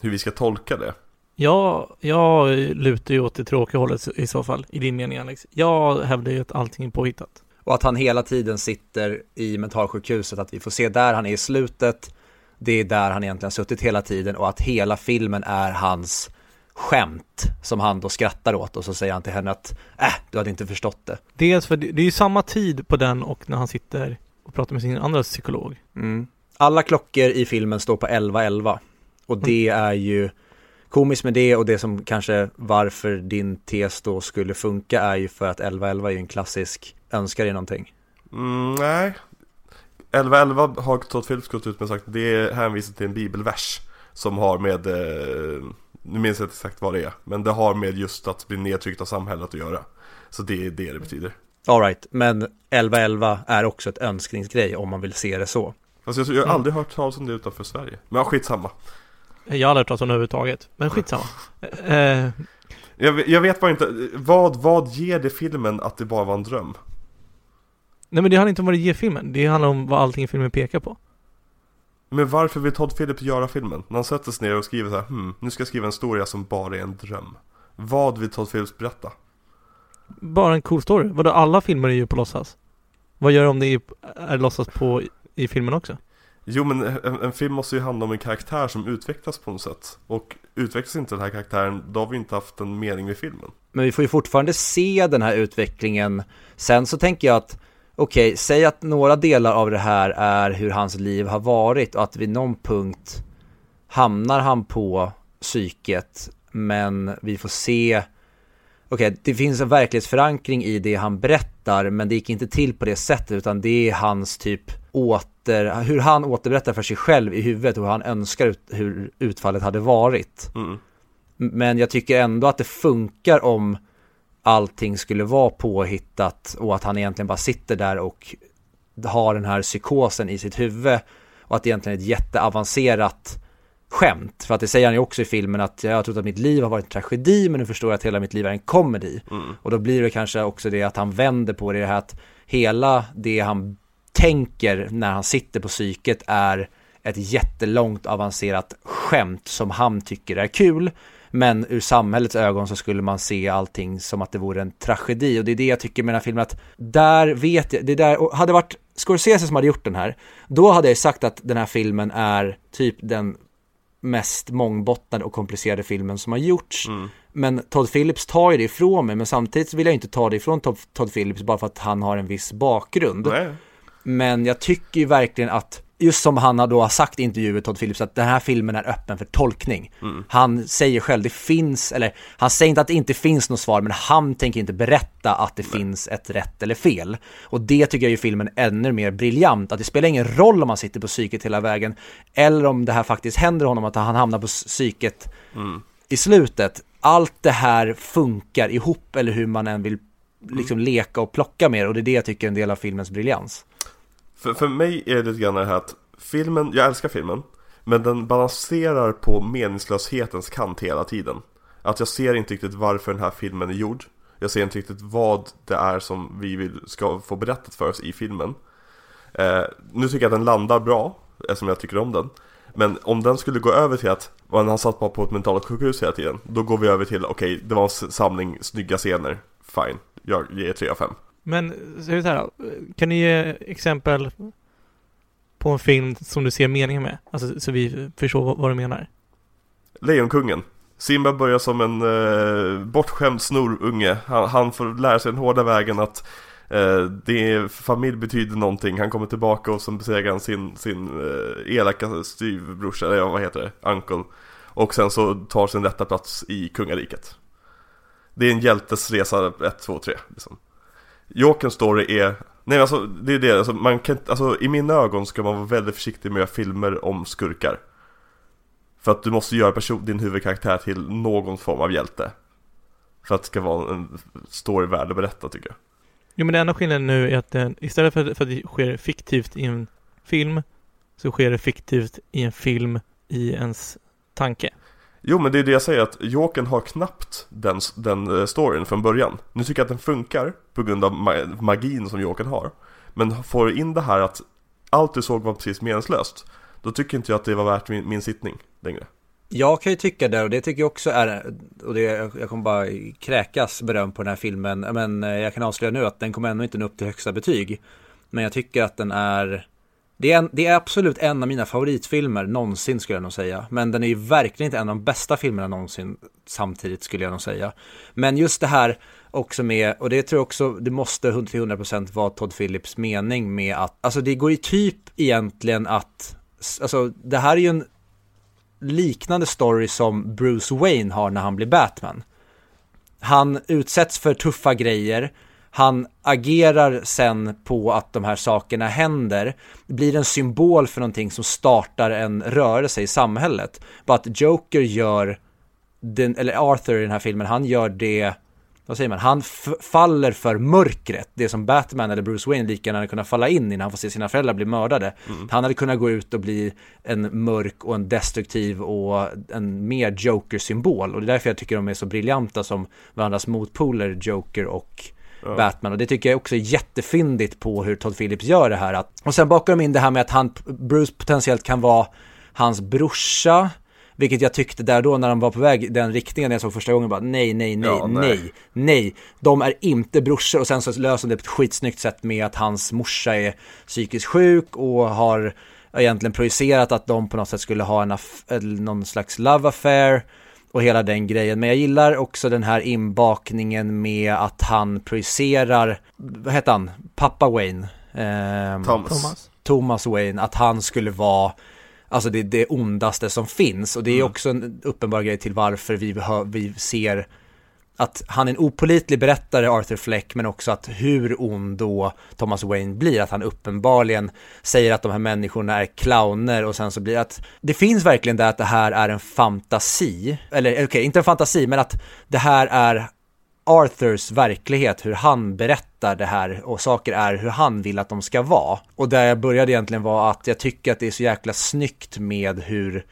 hur vi ska tolka det. Ja, jag lutar ju åt det tråkiga hållet i så fall, i din mening Alex. Jag hävdar ju att allting är påhittat. Och att han hela tiden sitter i mentalsjukhuset, att vi får se där han är i slutet. Det är där han egentligen suttit hela tiden och att hela filmen är hans skämt som han då skrattar åt och så säger han till henne att äh, du hade inte förstått det. Dels för det, är ju samma tid på den och när han sitter och pratar med sin andra psykolog. Mm. Alla klockor i filmen står på 11.11 och det är ju komiskt med det och det som kanske varför din tes då skulle funka är ju för att 11.11 är ju en klassisk önskar dig någonting. Mm, nej. 11.11 har Todd Phillips gått ut med sagt det hänvisar till en bibelvers som har med eh, nu minns jag inte exakt vad det är, men det har med just att bli nedtryckt av samhället att göra. Så det är det det betyder. Alright, men 1111 är också ett önskningsgrej om man vill se det så. Fast jag, jag har aldrig hört talas om det utanför Sverige. Men ja, skitsamma. Jag har aldrig talas om det överhuvudtaget, men skitsamma. Eh, Jag, jag vet bara inte, vad, vad ger det filmen att det bara var en dröm? nej men det handlar inte om vad det ger filmen, det handlar om vad allting i filmen pekar på. Men varför vill Todd Phillips göra filmen? När han sätter sig ner och skriver så här, hmm, nu ska jag skriva en historia som bara är en dröm. Vad vill Todd Phillips berätta? Bara en cool story. Vadå, alla filmer är ju på låtsas? Vad gör det om det är, är låtsas på i filmen också? Jo men en, en film måste ju handla om en karaktär som utvecklas på något sätt. Och utvecklas inte den här karaktären, då har vi inte haft en mening med filmen. Men vi får ju fortfarande se den här utvecklingen. Sen så tänker jag att okej, säg att några delar av det här är hur hans liv har varit och att vid någon punkt hamnar han på psyket, men vi får se Okej, det finns en verklighetsförankring i det han berättar, men det gick inte till på det sättet, utan det är hans typ åter, hur han återberättar för sig själv i huvudet och hur han önskar ut, hur utfallet hade varit. Mm. Men jag tycker ändå att det funkar om allting skulle vara påhittat och att han egentligen bara sitter där och har den här psykosen i sitt huvud och att det egentligen är ett jätteavancerat skämt. För att det säger han ju också i filmen att jag har trott att mitt liv har varit en tragedi men nu förstår jag att hela mitt liv är en komedi. Mm. Och då blir det kanske också det att han vänder på det, det här att hela det han tänker när han sitter på psyket är ett jättelångt avancerat skämt som han tycker är kul. Men ur samhällets ögon så skulle man se allting som att det vore en tragedi och det är det jag tycker med den här filmen att där vet jag, det där, och hade varit Scorsese som hade gjort den här, då hade jag sagt att den här filmen är typ den mest mångbottnade och komplicerade filmen som har gjorts. Mm. Men Todd Phillips tar ju det ifrån mig, men samtidigt vill jag inte ta det ifrån Todd, Todd Phillips bara för att han har en viss bakgrund. Nej. Men jag tycker ju verkligen att, just som han har då har sagt i intervjuer, Todd Phillips, att den här filmen är öppen för tolkning. Mm. Han säger själv, det finns, eller han säger inte att det inte finns något svar, men han tänker inte berätta att det finns ett rätt eller fel. Och det tycker jag ju filmen ännu mer briljant, att det spelar ingen roll om han sitter på psyket hela vägen, eller om det här faktiskt händer honom, att han hamnar på psyket Mm. i slutet. Allt det här funkar ihop, eller hur man än vill liksom leka och plocka med det, och det är det jag tycker är en del av filmens briljans. För, för mig är det lite grann det här att filmen, jag älskar filmen Men den balanserar på meningslöshetens kant hela tiden. Att jag ser inte riktigt varför den här filmen är gjord. Jag ser inte riktigt vad det är som vi vill, ska få berättat för oss i filmen. Eh, Nu tycker jag att den landar bra, eftersom jag tycker om den. Men om den skulle gå över till att och han satt bara på ett mentalt sjukhus hela tiden Då går vi över till, okej, det var en samling snygga scener. Fine, jag ger 3 av 5 men, så är det så här, kan ni ge exempel på en film som du ser meningen med? Alltså så vi förstår vad, vad du menar. Lejonkungen Simba börjar som en eh, bortskämd snorunge han, han får lära sig den hårda vägen att eh, det, familj betyder någonting Han kommer tillbaka och så besegrar han sin, sin eh, elaka styvbrorsa, eller vad heter det, uncle Och sen så tar sin rätta plats i kungariket Det är en hjältes resa 1, 2, 3 liksom. Jokerns story är Nej alltså det är det, alltså, man kan, inte- alltså i mina ögon ska man vara väldigt försiktig med att göra filmer om skurkar. För att du måste göra person, din huvudkaraktär till någon form av hjälte. För att det ska vara en story värd att berätta tycker jag. Jo men den enda skillnaden nu är att den, istället för, för att det sker fiktivt i en film, så sker det fiktivt i en film i ens tanke. Jo men det är det jag säger att Jokern har knappt den, den eh, storyn från början. Nu tycker jag att den funkar på grund av magin som Jokern har. Men får du in det här att allt du såg var precis meningslöst Då tycker inte jag att det var värt min, min sittning längre. Jag kan ju tycka det och det tycker jag också är, och det, jag kommer bara kräkas beröm på den här filmen, men eh, jag kan avslöja nu att den kommer ändå inte nå upp till högsta betyg. Men jag tycker att den är, det är, en, det är absolut en av mina favoritfilmer någonsin skulle jag nog säga. Men den är ju verkligen inte en av de bästa filmerna någonsin samtidigt skulle jag nog säga. Men just det här också med, och det tror jag också, det måste till 100% vara Todd Phillips mening med att, alltså det går ju typ egentligen att, alltså det här är ju en liknande story som Bruce Wayne har när han blir Batman. Han utsätts för tuffa grejer, han agerar sen på att de här sakerna händer, blir en symbol för någonting som startar en rörelse i samhället. Bara att Joker gör, den, eller Arthur i den här filmen, han gör det vad säger man, han faller för mörkret, det som Batman eller Bruce Wayne lika gärna hade kunnat falla in i när han får se sina föräldrar bli mördade. Mm. Han hade kunnat gå ut och bli en mörk och en destruktiv och en mer Joker-symbol och det är därför jag tycker de är så briljanta som varandras motpoler, Joker och ja. Batman och det tycker jag också är jättefyndigt på hur Todd Phillips gör det här. Att, och sen bakar de in det här med att han, Bruce potentiellt kan vara hans brorsa, vilket jag tyckte där då när de var på väg den riktningen när jag såg första gången bara nej, nej, nej, ja, nej, nej, nej. De är inte brorsor och sen så löser de det på ett skitsnyggt sätt med att hans morsa är psykiskt sjuk och har egentligen projicerat att de på något sätt skulle ha en någon slags love affair och hela den grejen. Men jag gillar också den här inbakningen med att han projicerar, vad heter han, pappa Wayne? Eh, Thomas. Thomas Wayne, att han skulle vara alltså det, det ondaste som finns. Och det är mm. också en uppenbar grej till varför vi, vi ser att han är en opolitlig berättare, Arthur Fleck, men också att hur ond då Thomas Wayne blir, att han uppenbarligen säger att de här människorna är clowner och sen så blir det att det finns verkligen det att det här är en fantasi, eller eh, okej, okay, inte en fantasi, men att det här är Arthurs verklighet, hur han berättar det här och saker är hur han vill att de ska vara. Och där jag började egentligen var att jag tycker att det är så jäkla snyggt med hur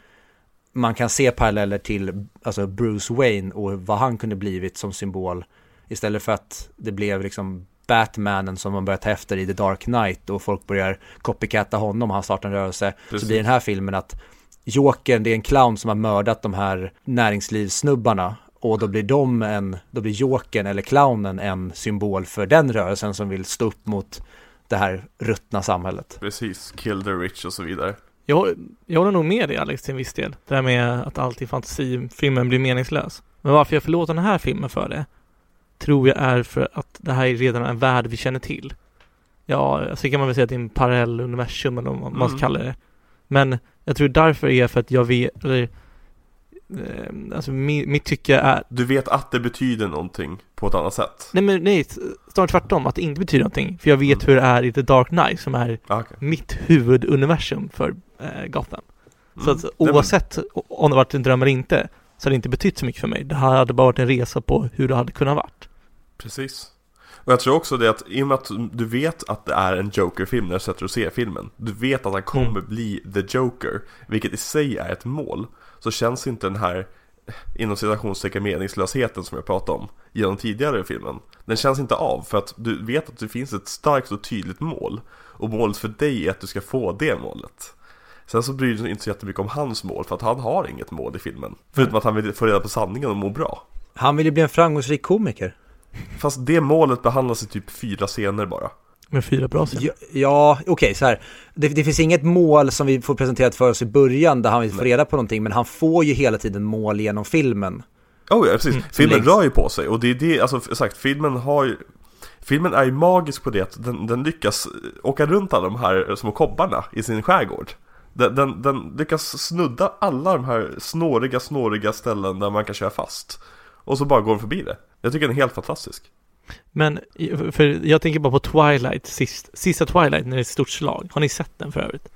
man kan se paralleller till alltså Bruce Wayne och vad han kunde blivit som symbol istället för att det blev liksom Batmanen som man börjar ta efter i The Dark Knight och folk börjar copycatta honom han startar en rörelse. Precis. Så blir den här filmen att Jokern, det är en clown som har mördat de här näringslivssnubbarna och då blir de en, då blir Jokern eller clownen en symbol för den rörelsen som vill stå upp mot det här ruttna samhället. Precis, kill the rich och så vidare. Jag, jag håller nog med dig Alex till en viss del. Det här med att alltid fantasifilmen blir meningslös. Men varför jag förlåter den här filmen för det tror jag är för att det här är redan en värld vi känner till. Ja, så kan man väl säga att det är en parallell universum eller vad man mm. ska kalla det. Men jag tror därför är för att jag vet, eller Eh, alltså mitt, mitt tycke är... Du vet att det betyder någonting på ett annat sätt? Nej men nej, snarare tvärtom, att det inte betyder någonting. För jag vet mm. hur det är i The Dark Knight som är ah, okay. mitt huvuduniversum för eh, Gotham. Mm. Så att oavsett om det varit en dröm eller inte, så hade det inte betytt så mycket för mig. Det här hade bara varit en resa på hur det hade kunnat varit. Precis. Och jag tror också det att i och med att du vet att det är en Joker-film när du sätter och ser filmen Du vet att han kommer mm. bli the Joker Vilket i sig är ett mål så känns inte den här inom citationstecken meningslösheten som jag pratade om genom tidigare i filmen. Den känns inte av för att du vet att det finns ett starkt och tydligt mål. Och målet för dig är att du ska få det målet. Sen så bryr dig inte så jättemycket om hans mål för att han har inget mål i filmen. Förutom att han vill få reda på sanningen och må bra. Han vill ju bli en framgångsrik komiker. Fast det målet behandlas i typ fyra scener bara. Med fyra bra scener? Ja, ja okej okay, så här. Det, det, finns inget mål som vi får presenterat för oss i början där han vill få reda på någonting, men han får ju hela tiden mål genom filmen. Oh ja, precis. Mm. Filmen rör ju på sig och det är det, alltså sagt, filmen har ju Filmen är ju magisk på det att den, den lyckas åka runt alla de här små kobbarna i sin skärgård. Den, den, den, lyckas snudda alla de här snåriga, snåriga ställen där man kan köra fast. Och så bara går den förbi det. Jag tycker den är helt fantastisk. Men, för jag tänker bara på Twilight, sist, sista Twilight när det är ett stort slag. Har ni sett den för övrigt?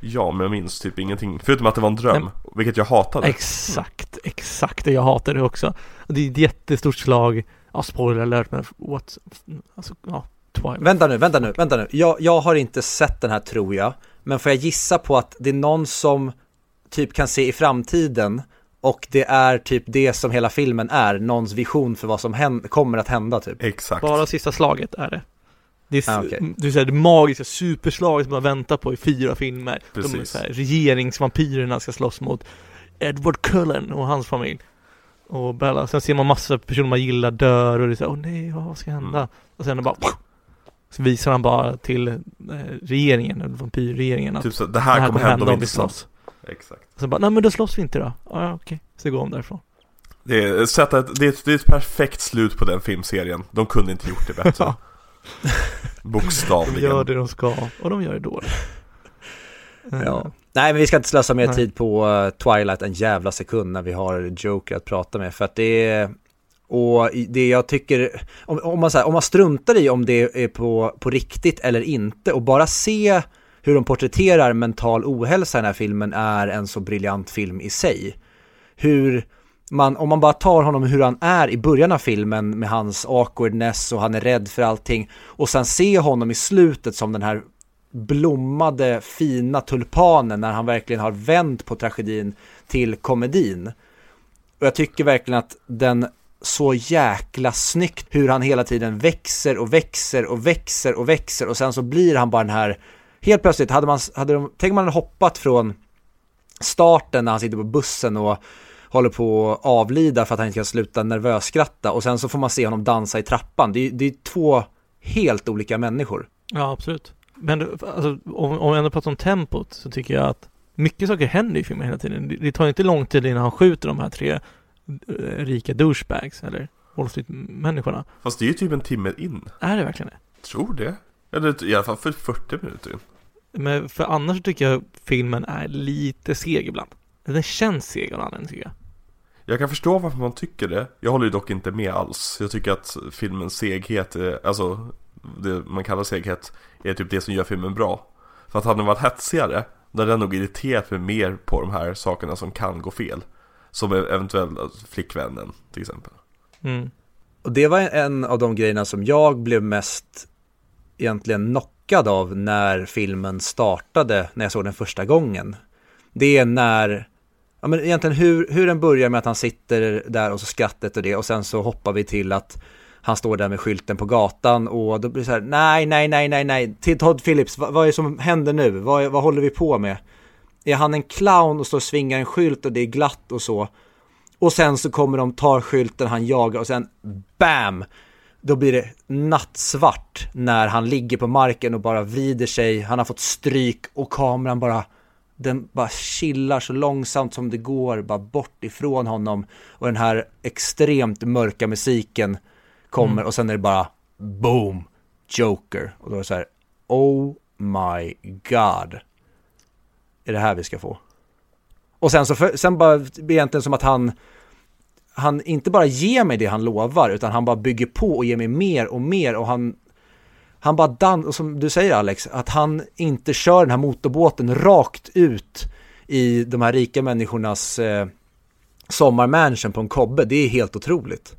Ja, men jag minns typ ingenting. Förutom att det var en dröm, Nej. vilket jag hatade. Exakt, exakt. Jag hatade det också. Det är ett jättestort slag. Ja, spoiler alert, men what? Alltså, ja, Twilight. Vänta nu, vänta nu, vänta nu. Jag, jag har inte sett den här tror jag. Men får jag gissa på att det är någon som typ kan se i framtiden Och det är typ det som hela filmen är, någons vision för vad som händer, kommer att hända typ. Exakt. Bara sista slaget är det. Det är, Ah, okej. det, är så här, det magiska superslaget som man väntar på i fyra filmer. De Precis. så här, regeringsvampyrerna ska slåss mot Edward Cullen och hans familj. Och Bella. Sen ser man massa personer man gillar dör och det är så här, åh nej, vad ska hända? Mm. Och sen bara så visar han bara till eh, regeringen, eller vampyrregeringen att Typ så, det det här, kommer hända om vi slåss. Exakt. Och sen bara, nej men då slåss vi inte då. Ja, ja okej. Så går de därifrån. Det är, sätta ett, det, är ett, det är ett perfekt slut på den filmserien. De kunde inte gjort det bättre. Ja. De Bokstavligen. gör det de ska och de gör det dåligt. Eh, Ja. Nej men vi ska inte slösa mer Nej. tid på eh, Twilight en jävla sekund när vi har Joker att prata med för att det är och det jag tycker, om, om, man, så här, om man struntar i om det är på, på riktigt eller inte och bara se hur de porträtterar mental ohälsa i den här filmen är en så briljant film i sig. Hur man, om man bara tar honom hur han är i början av filmen med hans awkwardness och han är rädd för allting och sen se honom i slutet som den här blommade fina tulpanen när han verkligen har vänt på tragedin till komedin. Och jag tycker verkligen att den så jäkla snyggt hur han hela tiden växer och växer och växer och växer och sen så blir han bara den här helt plötsligt hade man, hade de, tänk om man hade hoppat från starten när han sitter på bussen och håller på att avlida för att han inte kan sluta nervösskratta och sen så får man se honom dansa i trappan. Det är, det är två helt olika människor. Ja, absolut. Men alltså, om, om vi ändå pratar om tempot så tycker jag att mycket saker händer i filmen hela tiden. Det, det tar inte lång tid innan han skjuter de här tre rika douchebags eller Wall Street-människorna. Fast det är ju typ en timme in. Är det verkligen det? Tror det. Eller i alla fall för 40 minuter in. Men för annars tycker jag filmen är lite seg ibland. Den känns seg av anledning tycker jag. Jag kan förstå varför man tycker det. Jag håller ju dock inte med alls. Jag tycker att filmens seghet, alltså det man kallar seghet, är typ det som gör filmen bra. För att hade den varit hetsigare, då hade den nog irriterat mig mer på de här sakerna som kan gå fel. Som eventuellt alltså, flickvännen till exempel. Mm. Och det var en av de grejerna som jag blev mest egentligen knockad av när filmen startade, när jag såg den första gången. Det är när, ja men egentligen hur, hur den börjar med att han sitter där och så skrattet och det och sen så hoppar vi till att han står där med skylten på gatan och då blir det så här, nej, nej, nej, nej, nej, till Todd Phillips, vad, vad är det som händer nu? Vad, vad håller vi på med? Är han en clown och står och svingar en skylt och det är glatt och så? Och sen så kommer de, tar skylten, han jagar och sen BAM! Då blir det nattsvart när han ligger på marken och bara vrider sig, han har fått stryk och kameran bara den bara chillar så långsamt som det går, bara bort ifrån honom. Och den här extremt mörka musiken kommer Mm. och sen är det bara boom, Joker. Och då är det så här, oh my god. Är det här vi ska få? Och sen så, för, sen bara, egentligen som att han, han inte bara ger mig det han lovar, utan han bara bygger på och ger mig mer och mer och han, han bara dan, och som du säger Alex, att han inte kör den här motorbåten rakt ut i de här rika människornas eh, sommarmansion på en kobbe, det är helt otroligt.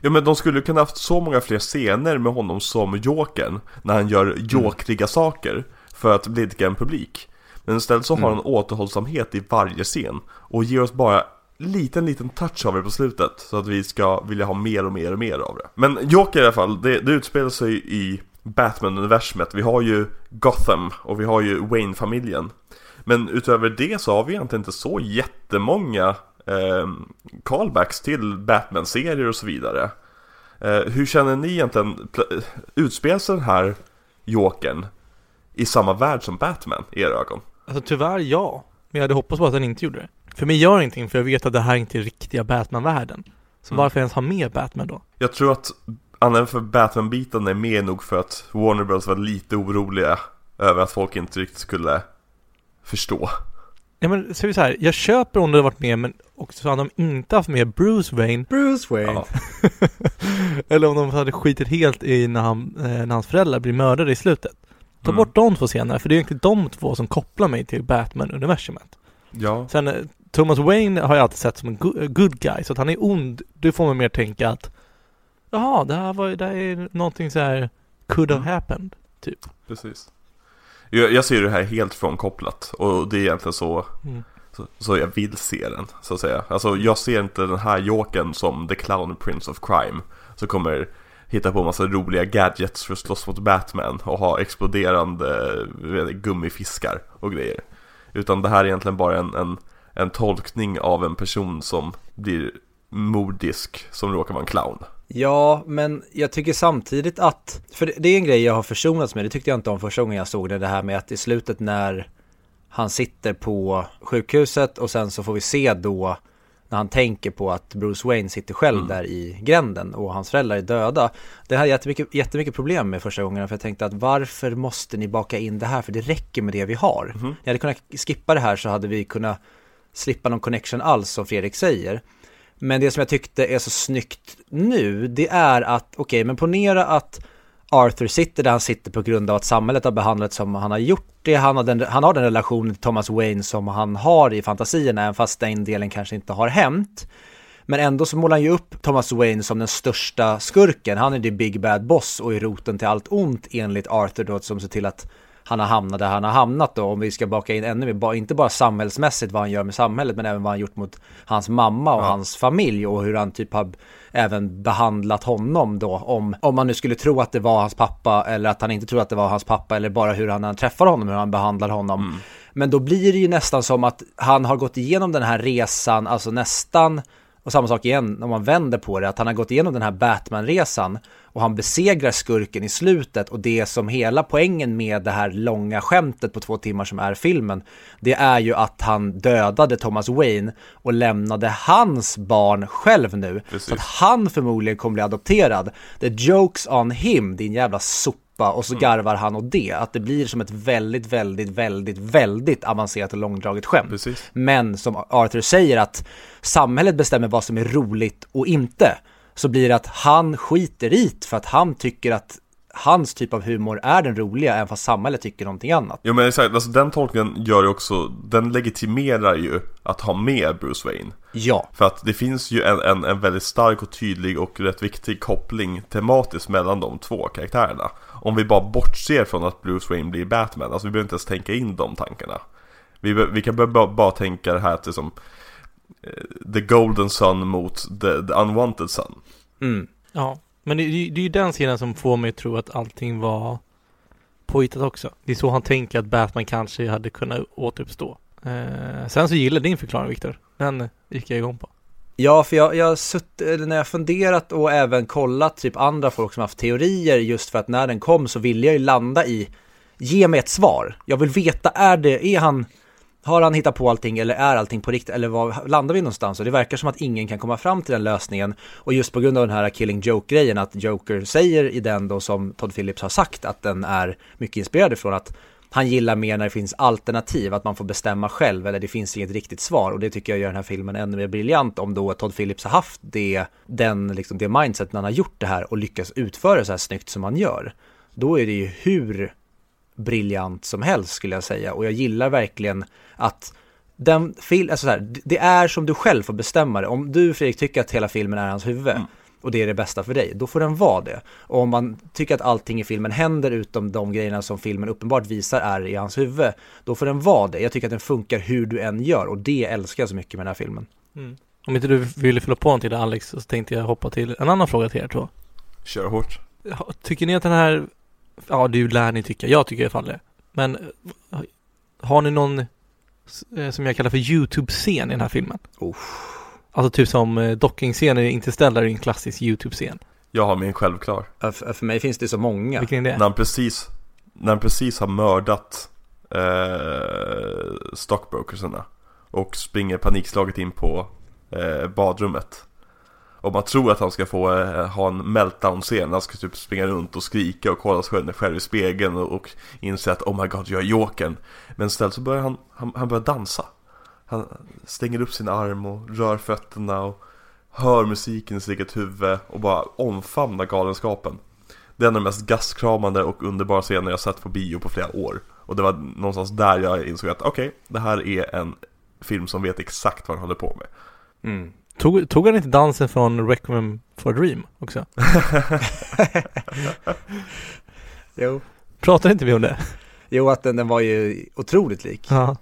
Ja men de skulle kunna haft så många fler scener med honom som Jokern När han gör jokriga saker För att blidka en publik Men istället så har han återhållsamhet i varje scen Och ger oss bara liten liten touch av det på slutet Så att vi ska vilja ha mer och mer och mer av det Men Joker i alla fall, det, det utspelar sig i Batman-universumet Vi har ju Gotham och vi har ju Wayne-familjen Men utöver det så har vi egentligen inte så jättemånga eh, callbacks till Batman-serier och så vidare. Eh, hur känner ni egentligen, utspelar sig den här Jokern i samma värld som Batman i era ögon? Alltså tyvärr ja. Men jag hade hoppats på att den inte gjorde det. För mig gör det ingenting för jag vet att det här inte är riktiga Batman-världen. Så Mm. varför ens ha med Batman då? Jag tror att anledningen för Batman-biten är mer nog för att Warner Bros var lite oroliga över att folk inte riktigt skulle förstå. Ja men så är vi så här, jag köper om det hade varit med men också hade de inte haft med Bruce Wayne Bruce Wayne. Ja. Eller om de hade skitit helt i när, han, eh, när hans föräldrar blir mördade i slutet. Ta Mm. bort de två scenerna för det är egentligen de två som kopplar mig till Batman-universumet. Ja, Sen eh, Thomas Wayne har jag alltid sett som en eh, good guy så att han är ond, det får mig mer tänka att Jaha, det här var det här är någonting så här could have Mm. happened. precis. Jag, jag ser det här helt frånkopplat och det är egentligen så Mm. Så, så jag vill se den, så att säga. Alltså jag ser inte den här Jokern som The Clown Prince of Crime. Som kommer hitta på massa roliga gadgets för att slåss mot Batman och ha exploderande gummifiskar och grejer. Utan det här är egentligen bara en, en, en tolkning av en person som blir mordisk som råkar vara en clown. Ja, men jag tycker samtidigt att, för det är en grej jag har försonats med, det tyckte jag inte om första gången jag såg det, det här med att i slutet när han sitter på sjukhuset och sen så får vi se då när han tänker på att Bruce Wayne sitter själv mm. där i gränden och hans föräldrar är döda. Det här är jättemycket, jättemycket problem med första gången för jag tänkte att varför måste ni baka in det här för det räcker med det vi har. Mm. Jag hade kunnat skippa det här så hade vi kunnat slippa någon connection alls som Fredrik säger. Men det som jag tyckte är så snyggt nu, det är att, okej, okay, men ponera att Arthur sitter där han sitter på grund av att samhället har behandlat som han har gjort det. Han har den, han har den relationen till Thomas Wayne som han har i fantasierna, även fast den delen kanske inte har hänt. Men ändå så målar han ju upp Thomas Wayne som den största skurken. Han är the big bad boss och är roten till allt ont enligt Arthur då som ser till att han har hamnat där han har hamnat då, om vi ska baka in ännu mer, inte bara samhällsmässigt vad han gör med samhället, men även vad han gjort mot hans mamma och ja. hans familj och hur han typ har även behandlat honom då, om, om man nu skulle tro att det var hans pappa eller att han inte tror att det var hans pappa eller bara hur han träffar honom, hur han behandlar honom. Mm. Men då blir det ju nästan som att han har gått igenom den här resan, alltså nästan och samma sak igen om man vänder på det, att han har gått igenom den här Batman-resan och han besegrar skurken i slutet och det som hela poängen med det här långa skämtet på två timmar som är filmen, det är ju att han dödade Thomas Wayne och lämnade hans barn själv nu. Precis. Så att han förmodligen kommer bli adopterad. The jokes on him, din jävla sopa och så mm. garvar han åt det. Att det blir som ett väldigt, väldigt, väldigt, väldigt avancerat och långdraget skämt. Precis. Men som Arthur säger att samhället bestämmer vad som är roligt och inte. Så blir det att han skiter i för att han tycker att hans typ av humor är den roliga även fast samhället tycker någonting annat. Jo men exakt, alltså den tolkningen gör ju också, den legitimerar ju att ha med Bruce Wayne. Ja. För att det finns ju en, en, en väldigt stark och tydlig och rätt viktig koppling tematiskt mellan de två karaktärerna. Om vi bara bortser från att Bruce Wayne blir Batman, alltså vi behöver inte ens tänka in de tankarna. Vi, vi kan bara, bara tänka det här till som uh, The Golden Sun mot the, the Unwanted Sun. Mm. Ja, men det, det är ju den scenen som får mig att tro att allting var påhittat också. Det är så han tänker att Batman kanske hade kunnat återuppstå. Eh, sen så gillar din förklaring Viktor. Den gick jag igång på. Ja, för jag, jag har när jag funderat och även kollat typ andra folk som haft teorier just för att när den kom så ville jag ju landa i ge mig ett svar. Jag vill veta, är det, är han, har han hittat på allting eller är allting på riktigt eller var landar vi någonstans? Och det verkar som att ingen kan komma fram till den lösningen och just på grund av den här Killing Joke-grejen att Joker säger i den då som Todd Phillips har sagt att den är mycket inspirerad ifrån att han gillar mer när det finns alternativ, att man får bestämma själv eller det finns inget riktigt svar och det tycker jag gör den här filmen ännu mer briljant om då Todd Phillips har haft det, den, liksom det mindset när han har gjort det här och lyckas utföra det så här snyggt som han gör. Då är det ju hur briljant som helst skulle jag säga och jag gillar verkligen att den film, alltså så här, det är som du själv får bestämma det. Om du Fredrik tycker att hela filmen är hans huvud, mm och det är det bästa för dig, då får den vara det. Och om man tycker att allting i filmen händer utom de grejerna som filmen uppenbart visar är i hans huvud, då får den vara det. Jag tycker att den funkar hur du än gör och det älskar jag så mycket med den här filmen. Mm. Om inte du ville fylla på någonting där Alex så tänkte jag hoppa till en annan fråga till er två. Kör hårt. Tycker ni att den här, ja du lär ni tycka, jag tycker i alla fall det. Men har ni någon eh, som jag kallar för YouTube-scen i den här filmen? Oh. Alltså typ som eh, docking-scenen i Interstellar är en klassisk YouTube-scen. Jag har min självklar. För, för mig finns det så många. Vilken är det? När han precis, när han precis har mördat eh, stockbrokersarna och springer panikslaget in på eh, badrummet. Och man tror att han ska få eh, ha en meltdown-scen, han ska typ springa runt och skrika och kolla sig själv i spegeln och, och inse att oh my god, jag är jokern. Men istället så börjar han, han, han börjar dansa. Han stänger upp sin arm och rör fötterna och hör musiken i sitt eget huvud och bara omfamnar galenskapen. Det är en av de mest gastkramande och underbara scener jag sett på bio på flera år. Och det var någonstans där jag insåg att okej, okay, det här är en film som vet exakt vad han håller på med. Mm. Tog, tog han inte dansen från Requiem for a Dream också? jo. Pratade inte vi om det? Jo, att den, den var ju otroligt lik. Ja.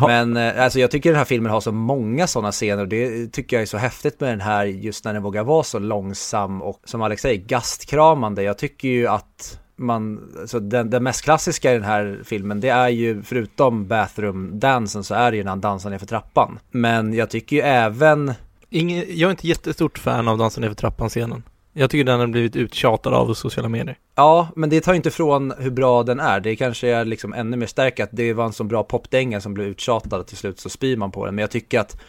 Ha. Men eh, alltså jag tycker den här filmen har så många sådana scener och det tycker jag är så häftigt med den här just när den vågar vara så långsam och som Alex säger gastkramande. Jag tycker ju att man, alltså den, den mest klassiska i den här filmen det är ju förutom bathroom-dansen så är det ju när han dansar ner för trappan. Men jag tycker ju även Ingen, jag är inte jättestort fan av dansen ner för trappan-scenen. Jag tycker den har blivit uttjatad av sociala medier. Ja, men det tar inte ifrån hur bra den är. Det kanske är liksom ännu mer starkt att det var en så bra popdänga som blev uttjatad och till slut så spyr man på den. Men jag tycker att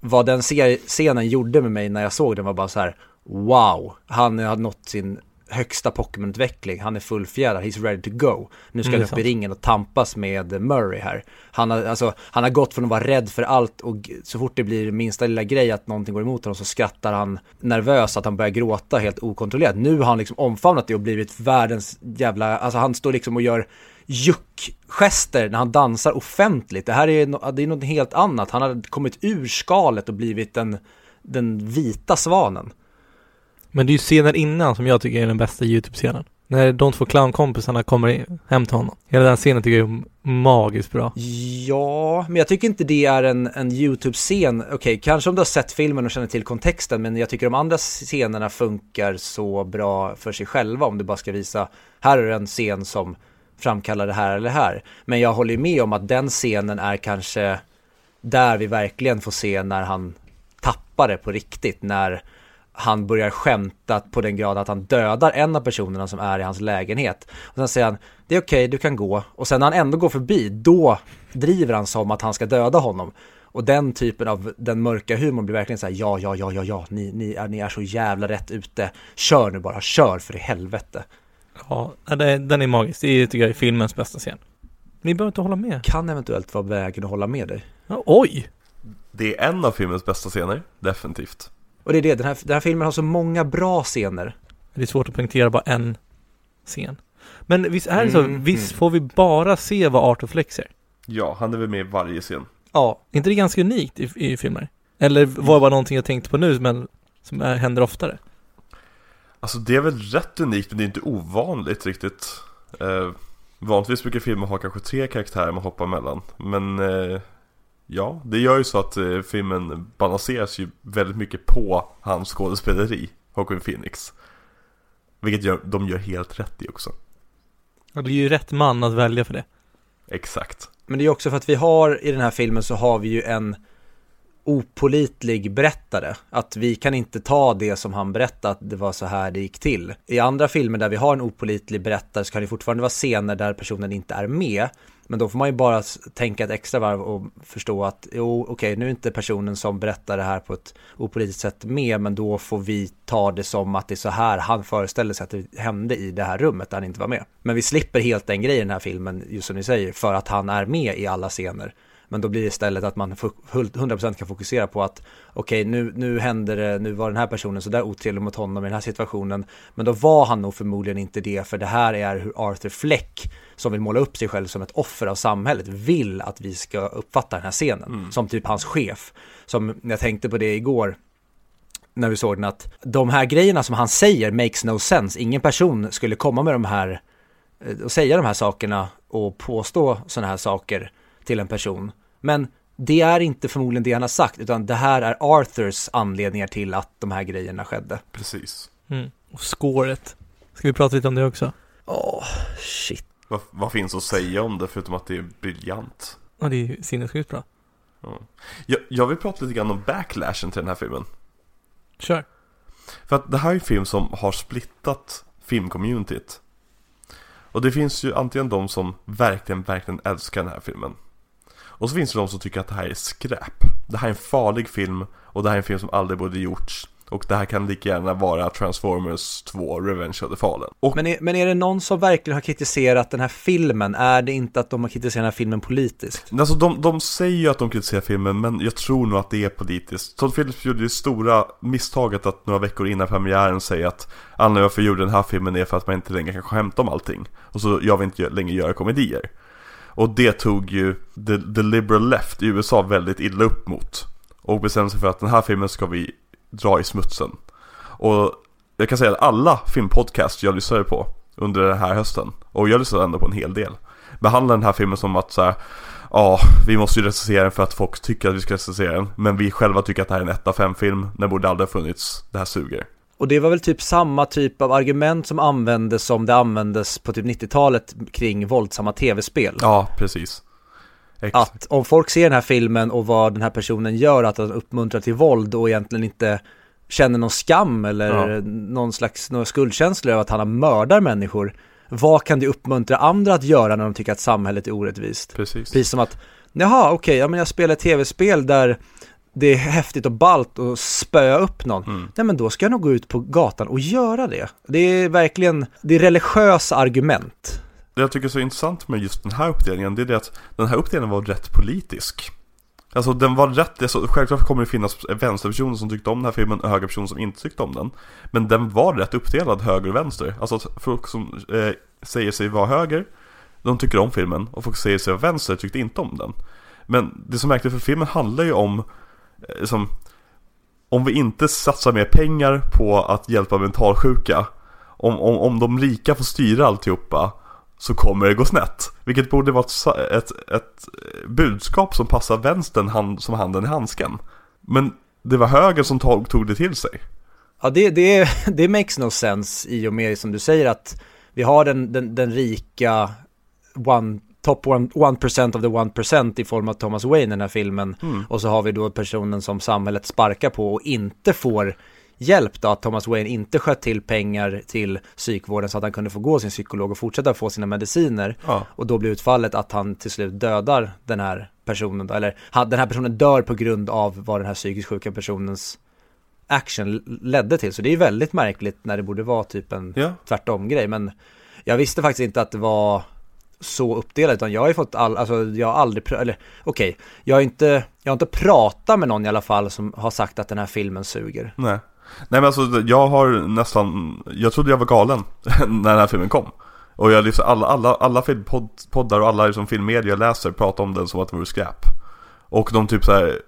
vad den scenen gjorde med mig när jag såg den var bara så här wow, han har nått sin högsta Pokémon-utveckling. Han är fullfjädrad, he's ready to go. Nu ska Mm, han upp i ringen och tampas med Murray här. Han har, alltså, han har gått från att vara rädd för allt och så fort det blir minsta lilla grej att någonting går emot honom så skrattar han nervös att han börjar gråta helt okontrollerat. Nu har han liksom omfamnat det och blivit världens jävla, alltså han står liksom och gör juckgester när han dansar offentligt. Det här är, no, det är något helt annat. Han har kommit ur skalet och blivit den, den vita svanen. Men det är ju scenen innan som jag tycker är den bästa YouTube-scenen. När de två clownkompisarna kommer hem till honom. Hela den scenen tycker jag är magiskt bra. Ja, men jag tycker inte det är en, en YouTube-scen. Okej, kanske om du har sett filmen och känner till kontexten, men jag tycker de andra scenerna funkar så bra för sig själva om du bara ska visa, här är en scen som framkallar det här eller det här. Men jag håller med om att den scenen är kanske där vi verkligen får se när han tappar det på riktigt, när han börjar skämta på den grad att han dödar en av personerna som är i hans lägenhet. Och sen säger han, det är okej, du kan gå. Och sen när han ändå går förbi, då driver han som att han ska döda honom. Och den typen av, den mörka humorn blir verkligen så här, ja, ja, ja, ja, ja, ni, ni, är, ni är så jävla rätt ute. Kör nu bara, kör för i helvete. Ja, det, den är magisk. Det är, tycker jag är filmens bästa scen. Ni behöver inte hålla med. Kan eventuellt vara vägen att hålla med dig. Ja, oj! Det är en av filmens bästa scener, definitivt. Och det är det, den här, den här filmen har så många bra scener. Det är svårt att poängtera bara en scen. Men visst är det så, Mm, visst mm. får vi bara se vad Art of Flex är? Ja, han är väl med i varje scen. Ja, Är inte det ganska unikt i, i filmer? Eller var det bara någonting jag tänkte på nu men som är, händer oftare? Alltså det är väl rätt unikt, men det är inte ovanligt riktigt. Eh, vanligtvis brukar filmer ha kanske tre karaktärer man hoppar mellan. Men eh, ja, det gör ju så att eh, filmen balanseras ju väldigt mycket på hans skådespeleri, Joaquin Phoenix. Vilket gör, de gör helt rätt i också. Ja, det är ju rätt man att välja för det. Exakt. Men det är också för att vi har i den här filmen så har vi ju en opolitlig berättare. Att vi kan inte ta det som han berättade att det var så här det gick till. I andra filmer där vi har en opolitlig berättare så kan det fortfarande vara scener där personen inte är med. Men då får man ju bara tänka ett extra varv och förstå att jo, okej, nu är inte personen som berättar det här på ett opolitiskt sätt med, men då får vi ta det som att det är så här han föreställer sig att det hände i det här rummet där han inte var med. Men vi slipper helt den grejen i den här filmen, just som ni säger, för att han är med i alla scener. Men då blir det istället att man fu- hul- 100% kan fokusera på att okej, nu, nu händer det, nu var den här personen så där otrevlig mot honom i den här situationen. Men då var han nog förmodligen inte det, för det här är hur Arthur Fleck, som vill måla upp sig själv som ett offer av samhället, vill att vi ska uppfatta den här scenen. Som typ hans chef. Som jag tänkte på det igår, när vi såg den att de här grejerna som han säger makes no sense. Ingen person skulle komma med de här eh, och säga de här sakerna och påstå sådana här saker till en person. Men det är inte förmodligen det han har sagt, utan det här är Arthurs anledningar till att de här grejerna skedde. Precis. Mm. Och scoret. Ska vi prata lite om det också? Åh, shit. Vad, vad finns att säga om det förutom att det är briljant? Ja, det är ju sinnessjukt bra. Jag, jag vill prata lite grann om backlashen till den här filmen. Kör. För att det här är en film som har splittat filmcommunityt. Och det finns ju antingen de som verkligen, verkligen älskar den här filmen. Och så finns det de som tycker att det här är skräp. Det här är en farlig film och det här är en film som aldrig borde gjorts. Och det här kan lika gärna vara Transformers 2, Revenge of the Fallen. Och Men är, men är det någon som verkligen har kritiserat den här filmen? Är det inte att de har kritiserat den här filmen politiskt? Alltså de, de säger ju att de kritiserar filmen men jag tror nog att det är politiskt. Todd Phillips gjorde det stora misstaget att några veckor innan premiären säga att anledningen varför jag gjorde den här filmen är för att man inte längre kan skämta om allting. Och så jag vill inte längre göra komedier. Och det tog ju the, the liberal left i USA väldigt illa upp mot. Och bestämde sig för att den här filmen ska vi dra i smutsen. Och jag kan säga att alla filmpodcasts jag lyssnade på under den här hösten, och jag lyssnade ändå på en hel del, behandlar den här filmen som att så här, ja, vi måste ju recensera den för att folk tycker att vi ska recensera den. Men vi själva tycker att det här är en 1 av 5 film, den borde aldrig ha funnits, det här suger. Och det var väl typ samma typ av argument som användes som det användes på typ 90-talet kring våldsamma tv-spel. Ja, precis. Exakt. Att om folk ser den här filmen och vad den här personen gör, att den uppmuntrar till våld och egentligen inte känner någon skam eller ja. någon slags någon skuldkänsla över att han har mördar människor. Vad kan det uppmuntra andra att göra när de tycker att samhället är orättvist? Precis. Precis som att, jaha okej, okay, ja men jag spelar tv-spel där det är häftigt och balt att spöa upp någon. Mm. Nej men då ska jag nog gå ut på gatan och göra det. Det är verkligen, det är religiösa argument. Det jag tycker är så intressant med just den här uppdelningen, det är det att den här uppdelningen var rätt politisk. Alltså den var rätt, alltså, självklart kommer det finnas vänsterpersoner som tyckte om den här filmen och högerpersoner som inte tyckte om den. Men den var rätt uppdelad höger och vänster. Alltså folk som eh, säger sig vara höger, de tycker om filmen. Och folk som säger sig vara vänster tyckte inte om den. Men det som märkligt för filmen handlar ju om, Eh, som, om vi inte satsar mer pengar på att hjälpa mentalsjuka, om, om, om de rika får styra alltihopa, så kommer det gå snett. Vilket borde vara ett, ett, ett eh, budskap som passar vänstern hand, som handen i handsken. Men det var höger som tog, tog det till sig. Ja, det, det, det makes no sense i och med som du säger att vi har den, den, den rika one, top one, one percent of the one percent i form av Thomas Wayne i den här filmen. Mm. Och så har vi då personen som samhället sparkar på och inte får hjälp då att Thomas Wayne inte sköt till pengar till psykvården så att han kunde få gå sin psykolog och fortsätta få sina mediciner. Ja. Och då blir utfallet att han till slut dödar den här personen då, eller den här personen dör på grund av vad den här psykiskt sjuka personens action ledde till. Så det är väldigt märkligt när det borde vara typ en ja. tvärtom grej. Men jag visste faktiskt inte att det var så uppdelad, utan jag har ju fått all, alltså jag har aldrig, eller okej, okay, jag har inte, jag har inte pratat med någon i alla fall som har sagt att den här filmen suger. Nej. Nej men alltså jag har nästan, jag trodde jag var galen när den här filmen kom. Och jag liksom, alla, alla, alla filmpoddar och alla liksom filmmedia jag läser pratar om den som att det vore skräp. Och de typ såhär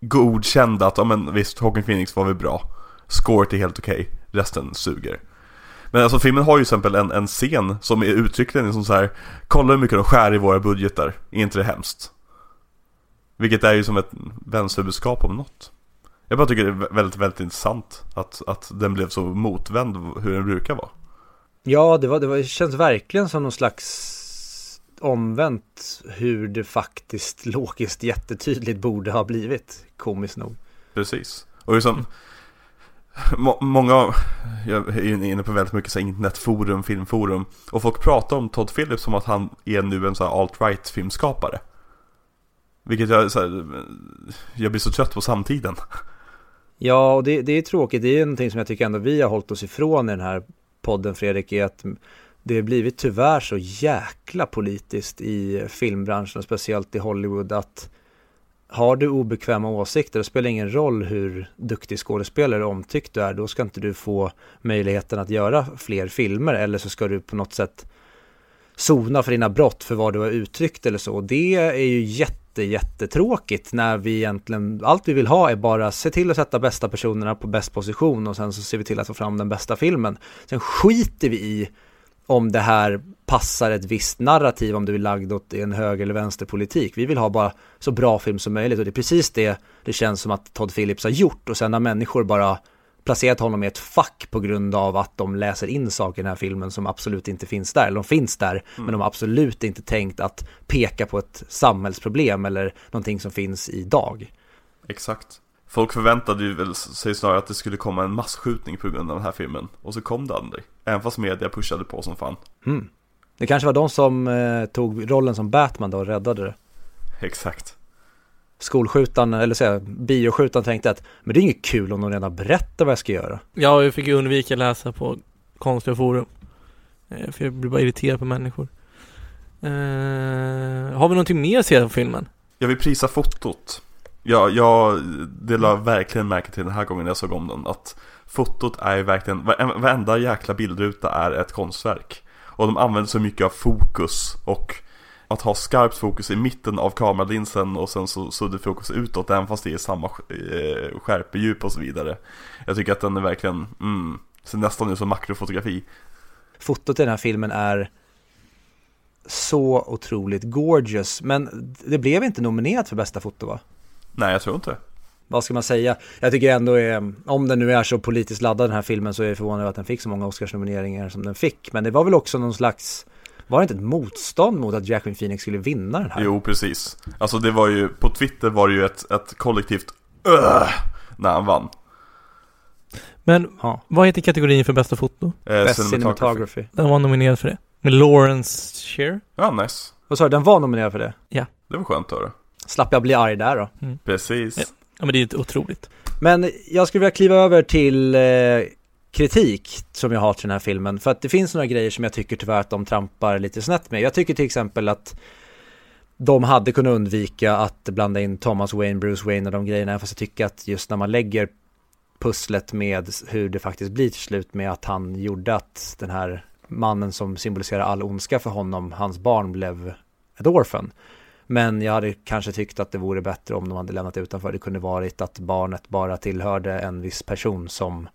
godkände att, ja men visst, Hawking Phoenix var väl bra. Scoret är helt okej, okay. resten suger. Men alltså filmen har ju till exempel en, en scen som är uttryckligen som så här Kolla hur mycket de skär i våra budgetar, är inte det hemskt? Vilket är ju som ett vänsterbudskap om något. Jag bara tycker det är väldigt, väldigt intressant att, att den blev så motvänd hur den brukar vara. Ja, det, var, det, var, det känns verkligen som någon slags omvänt hur det faktiskt logiskt jättetydligt borde ha blivit, komiskt nog. Precis. Och liksom, må, många, jag är inne på väldigt mycket så internetforum, filmforum, och folk pratar om Todd Phillips som att han är nu en så alt-right filmskapare. Vilket jag, så här, jag blir så trött på samtiden. Ja, och det, det är tråkigt. Det är ju någonting som jag tycker ändå vi har hållit oss ifrån i den här podden, Fredrik, är att det har blivit tyvärr så jäkla politiskt i filmbranschen, och speciellt i Hollywood, att har du obekväma åsikter, det spelar ingen roll hur duktig skådespelare och omtyckt du är, då ska inte du få möjligheten att göra fler filmer, eller så ska du på något sätt sona för dina brott för vad du har uttryckt eller så. Det är ju jätte jätte, jättetråkigt när vi egentligen, allt vi vill ha är bara se till att sätta bästa personerna på bäst position och sen så ser vi till att få fram den bästa filmen. Sen skiter vi i om det här passar ett visst narrativ, om du är lagd åt en höger eller vänsterpolitik. Vi vill ha bara så bra film som möjligt och det är precis det det känns som att Todd Phillips har gjort och sen när människor bara placerat honom i ett fack på grund av att de läser in saker i den här filmen som absolut inte finns där. Eller de finns där, mm. men de har absolut inte tänkt att peka på ett samhällsproblem eller någonting som finns idag. Exakt. Folk förväntade ju väl sig snarare att det skulle komma en massskjutning på grund av den här filmen. Och så kom det aldrig. Även fast media pushade på som fan. Mm. Det kanske var de som eh, tog rollen som Batman då och räddade det. Exakt skolskjutaren, eller säga bioskjutaren tänkte att men det är inget kul om de redan berättar vad jag ska göra. Ja, jag fick ju undvika läsa på konstiga forum. Eh, för jag blir bara irriterad på människor. Uh, har vi någonting mer att säga på filmen? Jag vill prisa fotot. Ja, jag, det la verkligen märke till den här gången jag såg om den. Att fotot är verkligen, varenda jäkla bildruta är ett konstverk. Och de använder så mycket av fokus och att ha skarpt fokus i mitten av kameralinsen och sen så suddigt fokus utåt även fast det är samma eh, skärpedjup och så vidare. Jag tycker att den är verkligen, mm, ser nästan ut som makrofotografi. Fotot i den här filmen är så otroligt gorgeous. Men det blev inte nominerat för bästa foto va? Nej, jag tror inte. Vad ska man säga? Jag tycker ändå är, om den nu är så politiskt laddad den här filmen så är jag förvånad över att den fick så många Oscarsnomineringar som den fick. Men det var väl också någon slags, var det inte ett motstånd mot att Jacqueline Phoenix skulle vinna den här? Jo, precis. Alltså det var ju, på Twitter var det ju ett, ett kollektivt öh när han vann. Men Ja. vad heter kategorin för bästa foto? Eh, Best cinematography. Den var nominerad för det. Med Lawrence Shear. Ja, nice. Vad sa du, den var nominerad för det? Det var skönt att höra. Slapp jag bli arg där då? Precis. Ja. Ja men det är ju otroligt. Men jag skulle vilja kliva över till eh, kritik som jag har till den här filmen. För att det finns några grejer som jag tycker tyvärr att de trampar lite snett med. Jag tycker till exempel att de hade kunnat undvika att blanda in Thomas Wayne, Bruce Wayne och de grejerna. Fast jag tycker att just när man lägger pusslet med hur det faktiskt blir till slut med att han gjorde att den här mannen som symboliserar all ondska för honom, hans barn blev ett orphan. Men jag hade kanske tyckt att det vore bättre om de hade lämnat utanför. Det kunde varit att barnet bara tillhörde en viss person som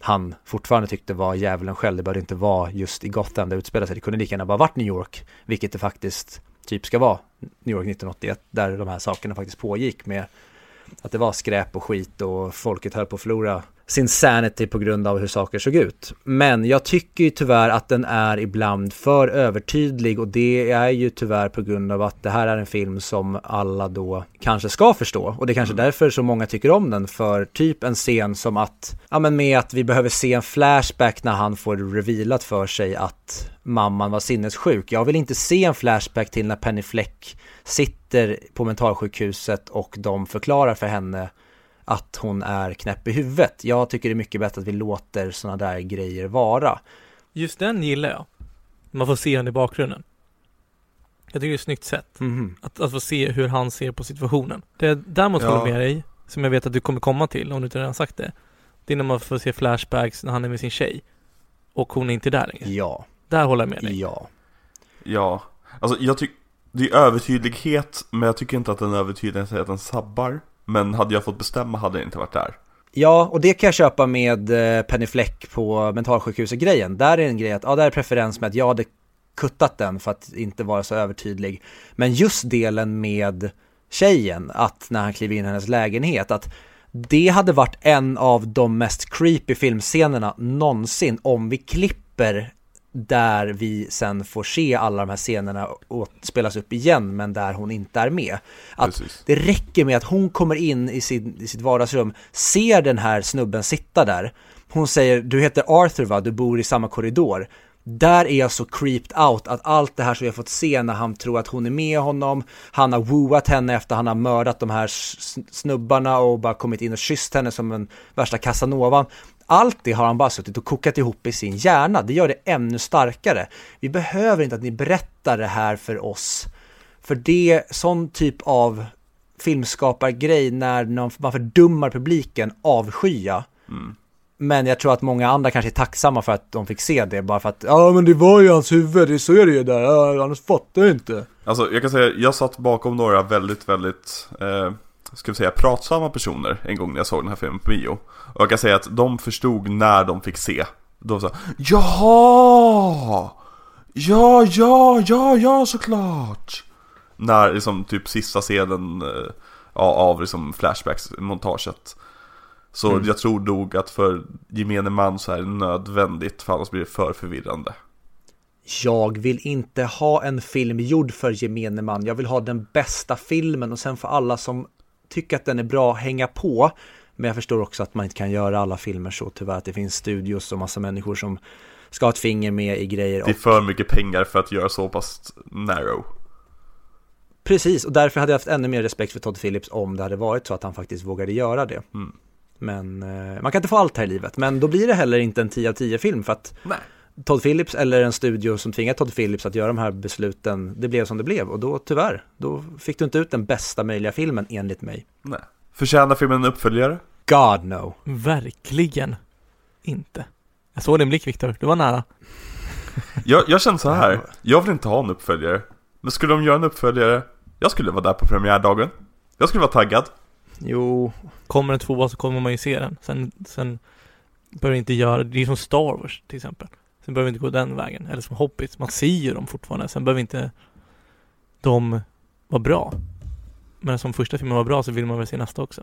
han fortfarande tyckte var djävulen själv. Det behövde inte vara just i Gotham det utspelade sig. Det kunde lika gärna bara varit New York, vilket det faktiskt typ ska vara. New York 1981, där de här sakerna faktiskt pågick med att det var skräp och skit och folket höll på att förlora sin sanity på grund av hur saker såg ut. Men jag tycker ju tyvärr att den är ibland för övertydlig och det är ju tyvärr på grund av att det här är en film som alla då kanske ska förstå och det är kanske därför så många tycker om den för typ en scen som att, ja men med att vi behöver se en flashback när han får revealat för sig att mamman var sinnessjuk. Jag vill inte se en flashback till när Penny Fleck sitter på mentalsjukhuset och de förklarar för henne att hon är knäpp i huvudet. Jag tycker det är mycket bättre att vi låter sådana där grejer vara. Just den gillar jag. Man får se henne i bakgrunden. Jag tycker det är ett snyggt sätt. Mhm. Att, att få se hur han ser på situationen. Det jag däremot Ja. håller med dig, som jag vet att du kommer komma till om du inte redan sagt det. Det är när man får se flashbacks när han är med sin tjej. Och hon är inte där längre. Ja, Där håller jag med dig. ja. Ja, alltså jag tycker det är övertydlighet, men jag tycker inte att den övertydligheten sabbar. Men hade jag fått bestämma hade jag inte varit där. Ja, och det kan jag köpa med eh, Penny Fleck på mentalsjukhuset-grejen. Där är en grej att, ja, där är preferens med att jag hade kuttat den för att inte vara så övertydlig. Men just delen med tjejen, att när han kliver in i hennes lägenhet, att det hade varit en av de mest creepy filmscenerna någonsin om vi klipper där vi sen får se alla de här scenerna spelas upp igen men där hon inte är med. Att Precis. det räcker med att hon kommer in i, sin, i sitt vardagsrum, ser den här snubben sitta där. Hon säger, du heter Arthur va, du bor i samma korridor. Där är jag så creeped out att allt det här som har fått se när han tror att hon är med honom, han har wooat henne efter han har mördat de här snubbarna och bara kommit in och kysst henne som en värsta casanovan. Allt det har han bara suttit och kokat ihop i sin hjärna. Det gör det ännu starkare. Vi behöver inte att ni berättar det här för oss. För det, sån typ av filmskapargrej när man fördummar publiken avskya. Men jag tror att många andra kanske är tacksamma för att de fick se det bara för att ja men det var ju hans huvud, det är det ju där, ja, annars fattar jag inte. Alltså jag kan säga, jag satt bakom några väldigt, väldigt, eh, ska vi säga, pratsamma personer en gång när jag såg den här filmen på bio. Och jag kan säga att de förstod när de fick se. De sa Jaha! Ja, ja, ja, ja såklart! När liksom typ sista scenen eh, av liksom flashbacks-montaget. Så jag tror nog att för gemene man så är det nödvändigt för annars blir det för förvirrande. Jag vill inte ha en film gjord för gemene man. Jag vill ha den bästa filmen och sen får alla som tycker att den är bra hänga på. Men jag förstår också att man inte kan göra alla filmer så tyvärr. Att det finns studios och massa människor som ska ha ett finger med i grejer. Det är Och för mycket pengar för att göra så pass narrow. precis, och därför hade jag haft ännu mer respekt för Todd Phillips om det hade varit så att han faktiskt vågade göra det. Mm. Men eh, man kan inte få allt här i livet. Men då blir det heller inte en 10 av 10 film för att Nej. Todd Phillips eller en studio som tvingar Todd Phillips att göra de här besluten, det blev som det blev. Och då tyvärr, då fick du inte ut den bästa möjliga filmen enligt mig. Nej. Förtjänar filmen en uppföljare? God no. Verkligen inte. Jag såg din blick Viktor, du var nära. Jag, jag känner så här. jag vill inte ha en uppföljare. Men skulle de göra en uppföljare, jag skulle vara där på premiärdagen. Jag skulle vara taggad. Jo, Kommer en tvåa så kommer man ju se den. Sen, sen behöver inte göra, det är som Star Wars till exempel. Sen behöver vi inte gå den vägen. Eller som Hobbit, man ser ju dem fortfarande. Sen behöver inte de vara bra. Men som första filmen var bra så vill man väl se nästa också.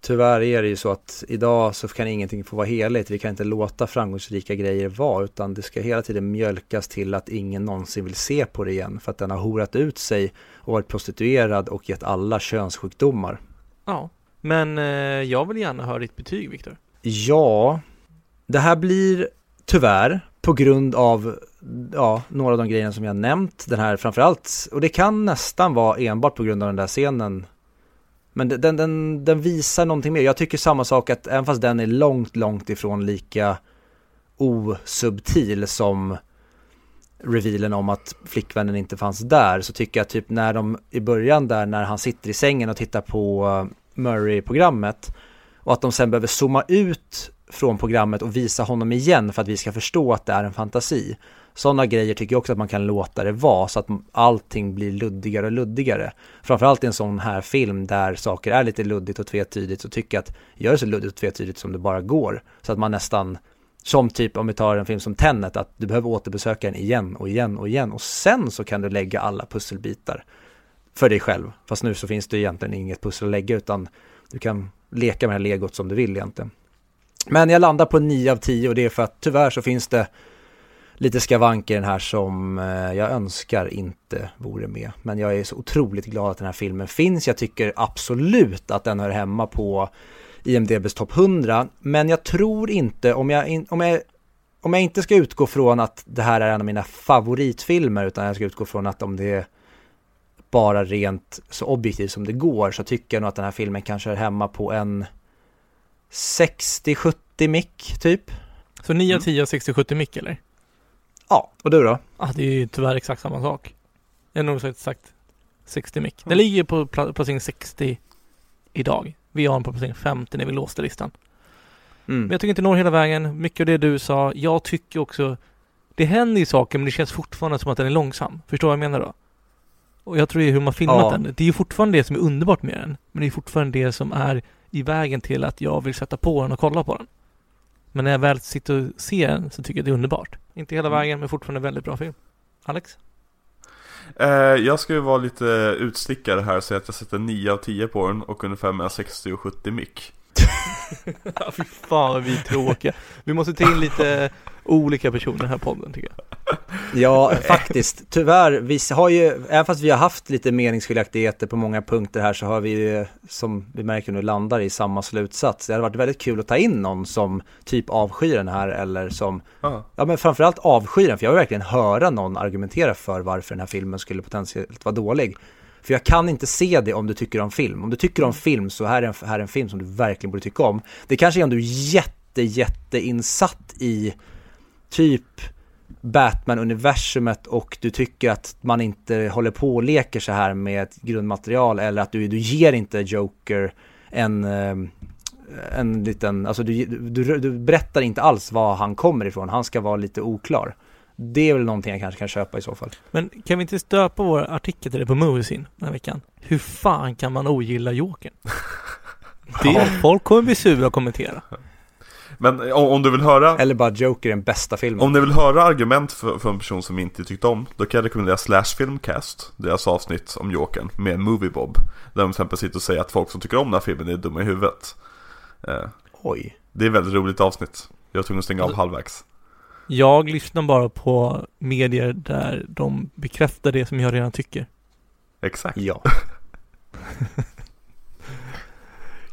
Tyvärr är det ju så att idag så kan ingenting få vara heligt. Vi kan inte låta framgångsrika grejer vara utan det ska hela tiden mjölkas till att ingen någonsin vill se på det igen för att den har horat ut sig och varit prostituerad och gett alla könssjukdomar. Ja, men eh, jag vill gärna höra ditt betyg Viktor. Ja, det här blir tyvärr på grund av ja, några av de grejerna som jag nämnt. Den här framförallt, och det kan nästan vara enbart på grund av den där scenen men den, den, den visar någonting mer. Jag tycker samma sak att även fast den är långt, långt ifrån lika osubtil som revealen om att flickvännen inte fanns där så tycker jag typ när de i början där när han sitter i sängen och tittar på eh, Murray-programmet och att de sen behöver zooma ut från programmet och visa honom igen för att vi ska förstå att det är en fantasi. Sådana grejer tycker jag också att man kan låta det vara så att allting blir luddigare och luddigare. Framförallt i en sån här film där saker är lite luddigt och tvetydigt så tycker jag att gör det så luddigt och tvetydigt som det bara går. Så att man nästan, som typ om vi tar en film som Tenet, att du behöver återbesöka den igen och igen och igen och sen så kan du lägga alla pusselbitar för dig själv. Fast nu så finns det egentligen inget pussel att lägga utan du kan leka med det här legot som du vill egentligen. Men jag landar på 9 av 10 och det är för att tyvärr så finns det lite skavanker i den här som eh, jag önskar inte vore med. Men jag är så otroligt glad att den här filmen finns. Jag tycker absolut att den hör hemma på IMDBs topp 100. Men jag tror inte, om jag, om, jag, om jag inte ska utgå från att det här är en av mina favoritfilmer, utan jag ska utgå från att om det är bara rent så objektivt som det går, så tycker jag nog att den här filmen kanske hör hemma på en 60-70 mick typ. Så 9 av 10 60-70 mick eller? Ja, och du då? Ja, det är ju tyvärr exakt samma sak. Jag har nog sagt exakt 60 mick. Den ligger på placering 60 idag. Vi har den på placering 50 när vi låste listan. Mm. Men jag tycker inte når hela vägen. Mycket av det du sa. Jag tycker också det händer ju saker men det känns fortfarande som att den är långsam. Förstår vad jag menar då? Och jag tror det är hur man filmat ja. den. Det är ju fortfarande det som är underbart med den. Men det är fortfarande det som är i vägen till att jag vill sätta på den och kolla på den. Men när jag väl sitter och ser den så tycker jag det är underbart. Inte hela mm. vägen, men fortfarande väldigt bra film. Alex? Eh, jag ska ju vara lite utstickare här och säga att jag sätter 9 av 10 på den och ungefär mellan 60 och 70 mick. Fy fan vad vi är tråkiga. Vi måste ta in lite olika personer här podden tycker jag. Ja, faktiskt. Tyvärr, vi har ju, även fast vi har haft lite meningsskiljaktigheter på många punkter här så har vi som vi märker nu landar i samma slutsats. Det hade varit väldigt kul att ta in någon som typ avskyr den här eller som, uh. ja men framförallt avskyr den, för jag vill verkligen höra någon argumentera för varför den här filmen skulle potentiellt vara dålig. För jag kan inte se det om du tycker om film. Om du tycker om film så här är en, här är en film som du verkligen borde tycka om. Det kanske är om du är jätte, jätteinsatt i typ Batman-universumet och du tycker att man inte håller på och leker så här med ett grundmaterial eller att du, du ger inte Joker en, eh, en liten, alltså du, du, du berättar inte alls var han kommer ifrån, han ska vara lite oklar. Det är väl någonting jag kanske kan köpa i så fall. Men kan vi inte stöpa vår artikel till det på Moviesin den här veckan? Hur fan kan man ogilla Jokern? Det, ja. Folk kommer bli sura och kommentera. Men om, om, du vill höra Eller bara Joker är den bästa filmen. Om ni vill höra argument för, för en person som inte tyckte om Då kan jag rekommendera Slash Filmcast Deras avsnitt om Jokern med Movie Bob Där de till exempel sitter och säger att folk som tycker om den här filmen är dumma i huvudet. Eh, Oj. Det är ett väldigt roligt avsnitt. Jag var tvungen att stänga av halvvägs. Jag lyssnar bara på medier där de bekräftar det som jag redan tycker. Exakt. Ja.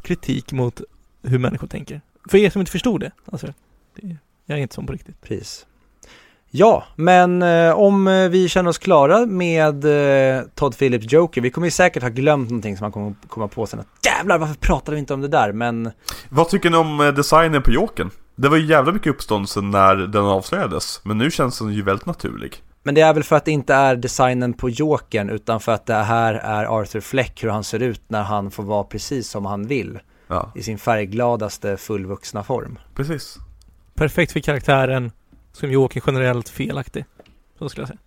Kritik mot hur människor tänker för er som inte förstod det, alltså, det, jag är inte sån på riktigt. Precis. Ja, men eh, om eh, vi känner oss klara med eh, Todd Phillips Joker, vi kommer ju säkert ha glömt någonting som man kommer komma på sen att jävlar varför pratade vi inte om det där, men... Vad tycker ni om eh, designen på Jokern? Det var ju jävla mycket uppståndelse när den avslöjades, men nu känns den ju väldigt naturlig. Men det är väl för att det inte är designen på Jokern, utan för att det här är Arthur Fleck, hur han ser ut när han får vara precis som han vill ja. i sin färggladaste fullvuxna form. Precis. Perfekt för karaktären, som Joakim generellt felaktig. Så skulle jag säga.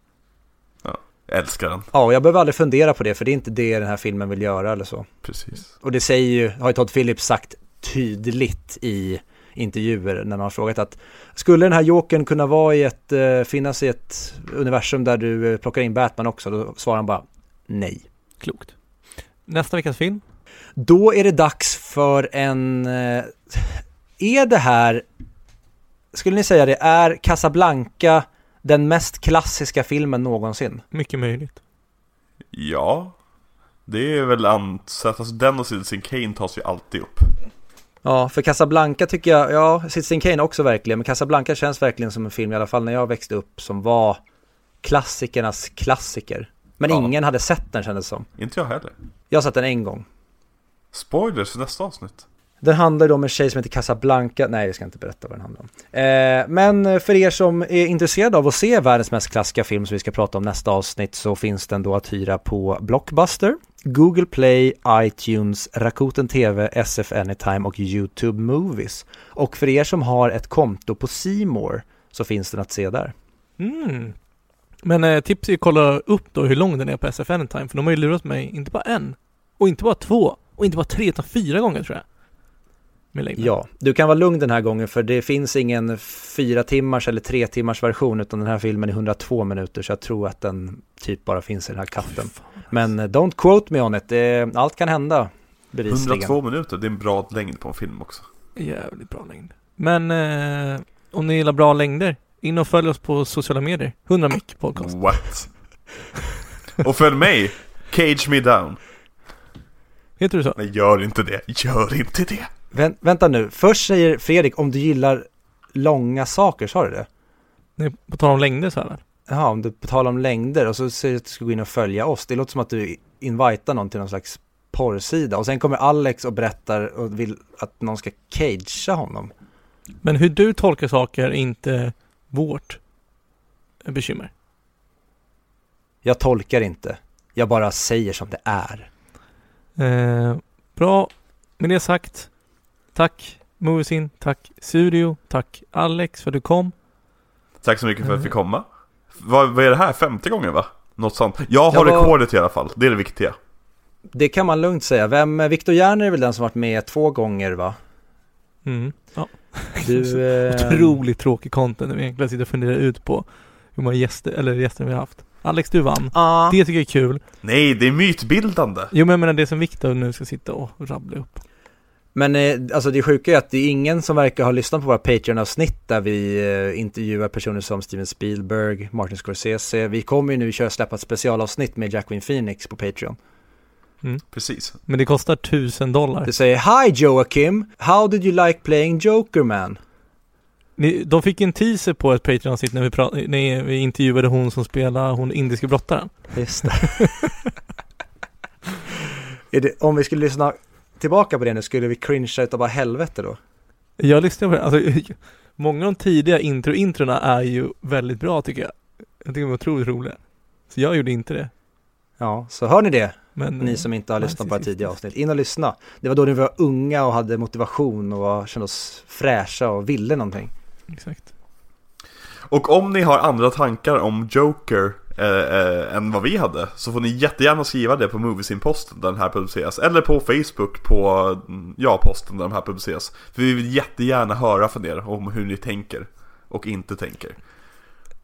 Ja, jag älskar den. Ja, och jag behöver aldrig fundera på det, för det är inte det den här filmen vill göra eller så. Precis. Och det säger ju, har ju Todd Phillips sagt tydligt i intervjuer när man har frågat att skulle den här jokern kunna vara i ett, eh, finnas i ett universum där du eh, plockar in Batman också? Då svarar han bara nej. Klokt. Nästa veckas film? Då är det dags för en, eh, är det här, skulle ni säga det, är Casablanca den mest klassiska filmen någonsin? Mycket möjligt. Ja, det är väl ansett, alltså den och Citizen Kane tas ju alltid upp. Ja, för Casablanca tycker jag, ja, Citizen Kane också verkligen, men Casablanca känns verkligen som en film, i alla fall när jag växte upp, som var klassikernas klassiker. Men Ja. ingen hade sett den kändes det som. Inte jag heller. Jag har sett den en gång. Spoilers för nästa avsnitt. Den handlar om en tjej som heter Casablanca, nej jag ska inte berätta vad den handlar om. Eh, men för er som är intresserade av att se världens mest klassiska film som vi ska prata om nästa avsnitt så finns den då att hyra på Blockbuster, Google Play, iTunes, Rakuten TV, SF Anytime och YouTube Movies. Och för er som har ett konto på More så finns den att se där. Mm. Men eh, tips är att kolla upp då hur lång den är på SF Anytime, för de har ju lurat mig inte bara en, och inte bara två, och inte bara tre, utan fyra gånger tror jag. Ja, du kan vara lugn den här gången för det finns ingen fyra timmars eller tre timmars version utan den här filmen är 102 minuter så jag tror att den typ bara finns i den här katten. Fan. Men eh, don't quote me on it, det, allt kan hända bevisligen. 102 minuter, det är en bra längd på en film också. Jävligt bra längd. Men eh, om ni gillar bra längder, in och följ oss på sociala medier. 100 mick podcast. What? Och följ mig, Cage Me Down. Heter du så? Nej, gör inte det. Gör inte det. Vä- vänta nu, först säger Fredrik om du gillar långa saker, sa du det? Nej, på tal om längder så här. väl? Jaha, om du betalar om längder och så säger du att du ska gå in och följa oss. Det låter som att du invitar någon till någon slags porrsida och sen kommer Alex och berättar och vill att någon ska cagea honom. Men hur du tolkar saker är inte vårt bekymmer. Jag tolkar inte, jag bara säger som det är. Eh, bra, med det sagt. Tack Moviesin, tack Studio, tack Alex för att du kom. Tack så mycket för att jag fick komma. Vad, vad är det här? Femte gången va? Något sånt. Jag har Jag var- rekordet i alla fall. Det är det viktiga. Det kan man lugnt säga. Vem, Viktor Järner är väl den som varit med två gånger va? Mm. Ja. Du, eh, Otroligt tråkig content när vi egentligen sitter och funderar ut på hur många gäster, eller gäster vi har haft. Alex, du vann. Ja. Det tycker jag är kul. Nej, det är mytbildande. Jo men jag menar det som Viktor nu ska sitta och rabbla upp. Men eh, alltså det sjuka är att det är ingen som verkar ha lyssnat på våra Patreon-avsnitt där vi eh, intervjuar personer som Steven Spielberg, Martin Scorsese. Vi kommer ju nu köra släppa ett specialavsnitt med Jacqueline Phoenix på Patreon. Precis. Men det kostar tusen dollar. Det säger Hi Joakim, how did you like playing Joker man? Ni, de fick en teaser på ett Patreon-avsnitt när vi, pra- när vi intervjuade hon som spelar hon indiska brottaren. Just det. det. Om vi skulle lyssna tillbaka på det nu, skulle vi cringea utav bara helvete då? Jag lyssnar på det, alltså många av de tidiga intro-introna är ju väldigt bra tycker jag. Jag tycker de är otroligt roliga. Så jag gjorde inte det. Ja, så hör ni det, Men ni som inte har Nej, lyssnat på precis. tidiga avsnitt. In och lyssna. Det var då ni var unga och hade motivation och var, kände oss fräscha och ville någonting. Exakt. Och om ni har andra tankar om Joker eh, eh, än vad vi hade så får ni jättegärna skriva det på Moviesin-posten där den här publiceras. Eller på Facebook på mm, ja, posten där den här publiceras. För vi vill jättegärna höra från er om hur ni tänker och inte tänker.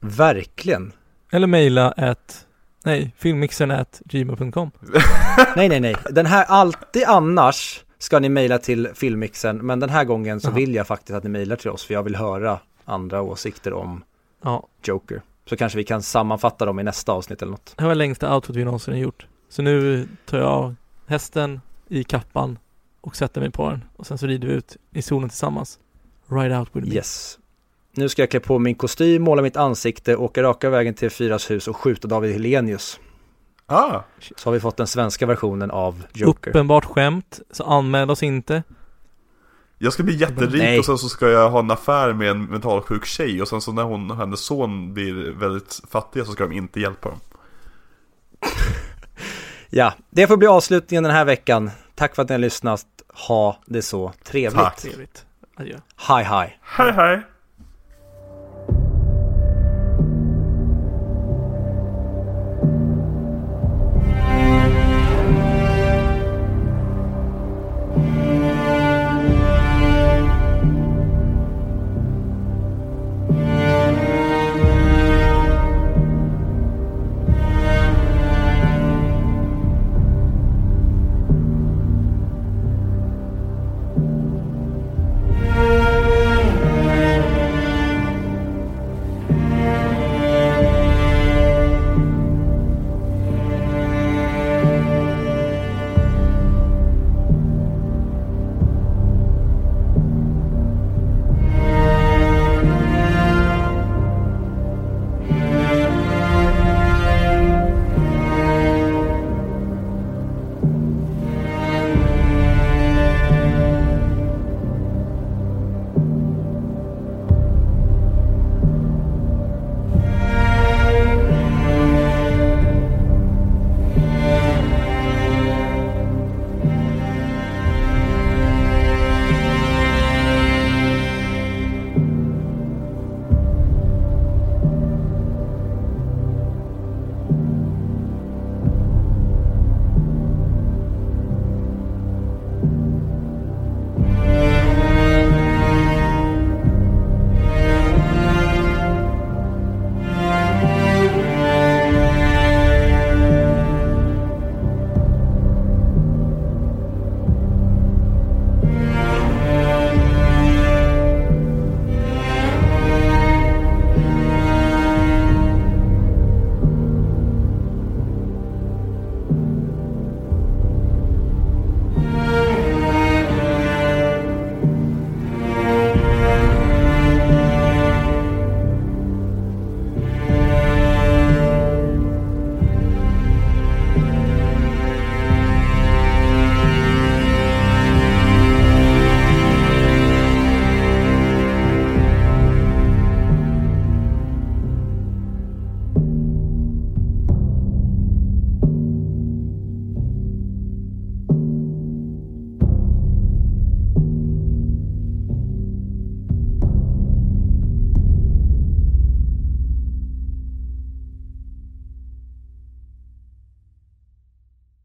Verkligen. Eller mejla at, nej, filmmixern at gmail.com. Nej, nej, nej. Den här, alltid annars ska ni mejla till filmmixen, men den här gången så Jaha. vill jag faktiskt att ni mejlar till oss, för jag vill höra andra åsikter om Ja, Joker. Så kanske vi kan sammanfatta dem i nästa avsnitt eller något. det här var längsta outrot vi någonsin har gjort. Så nu tar jag av hästen i kappan och sätter mig på den. Och sen så rider vi ut i solen tillsammans. Ride out with me. Yes. Nu ska jag klä på min kostym, måla mitt ansikte, åka raka vägen till Fyras hus och skjuta David Helenius. Ah, Så har vi fått den svenska versionen av Joker. Uppenbart skämt, så anmäl oss inte. jag ska bli jätterik Nej. och sen så ska jag ha en affär med en mentalsjuk tjej och sen så när hon och hennes son blir väldigt fattiga så ska de inte hjälpa dem. Ja, det får bli avslutningen den här veckan. Tack för att ni har lyssnat. Ha det så trevligt. Tack. Trevligt. Adjö. Hi, hi. Hej hej!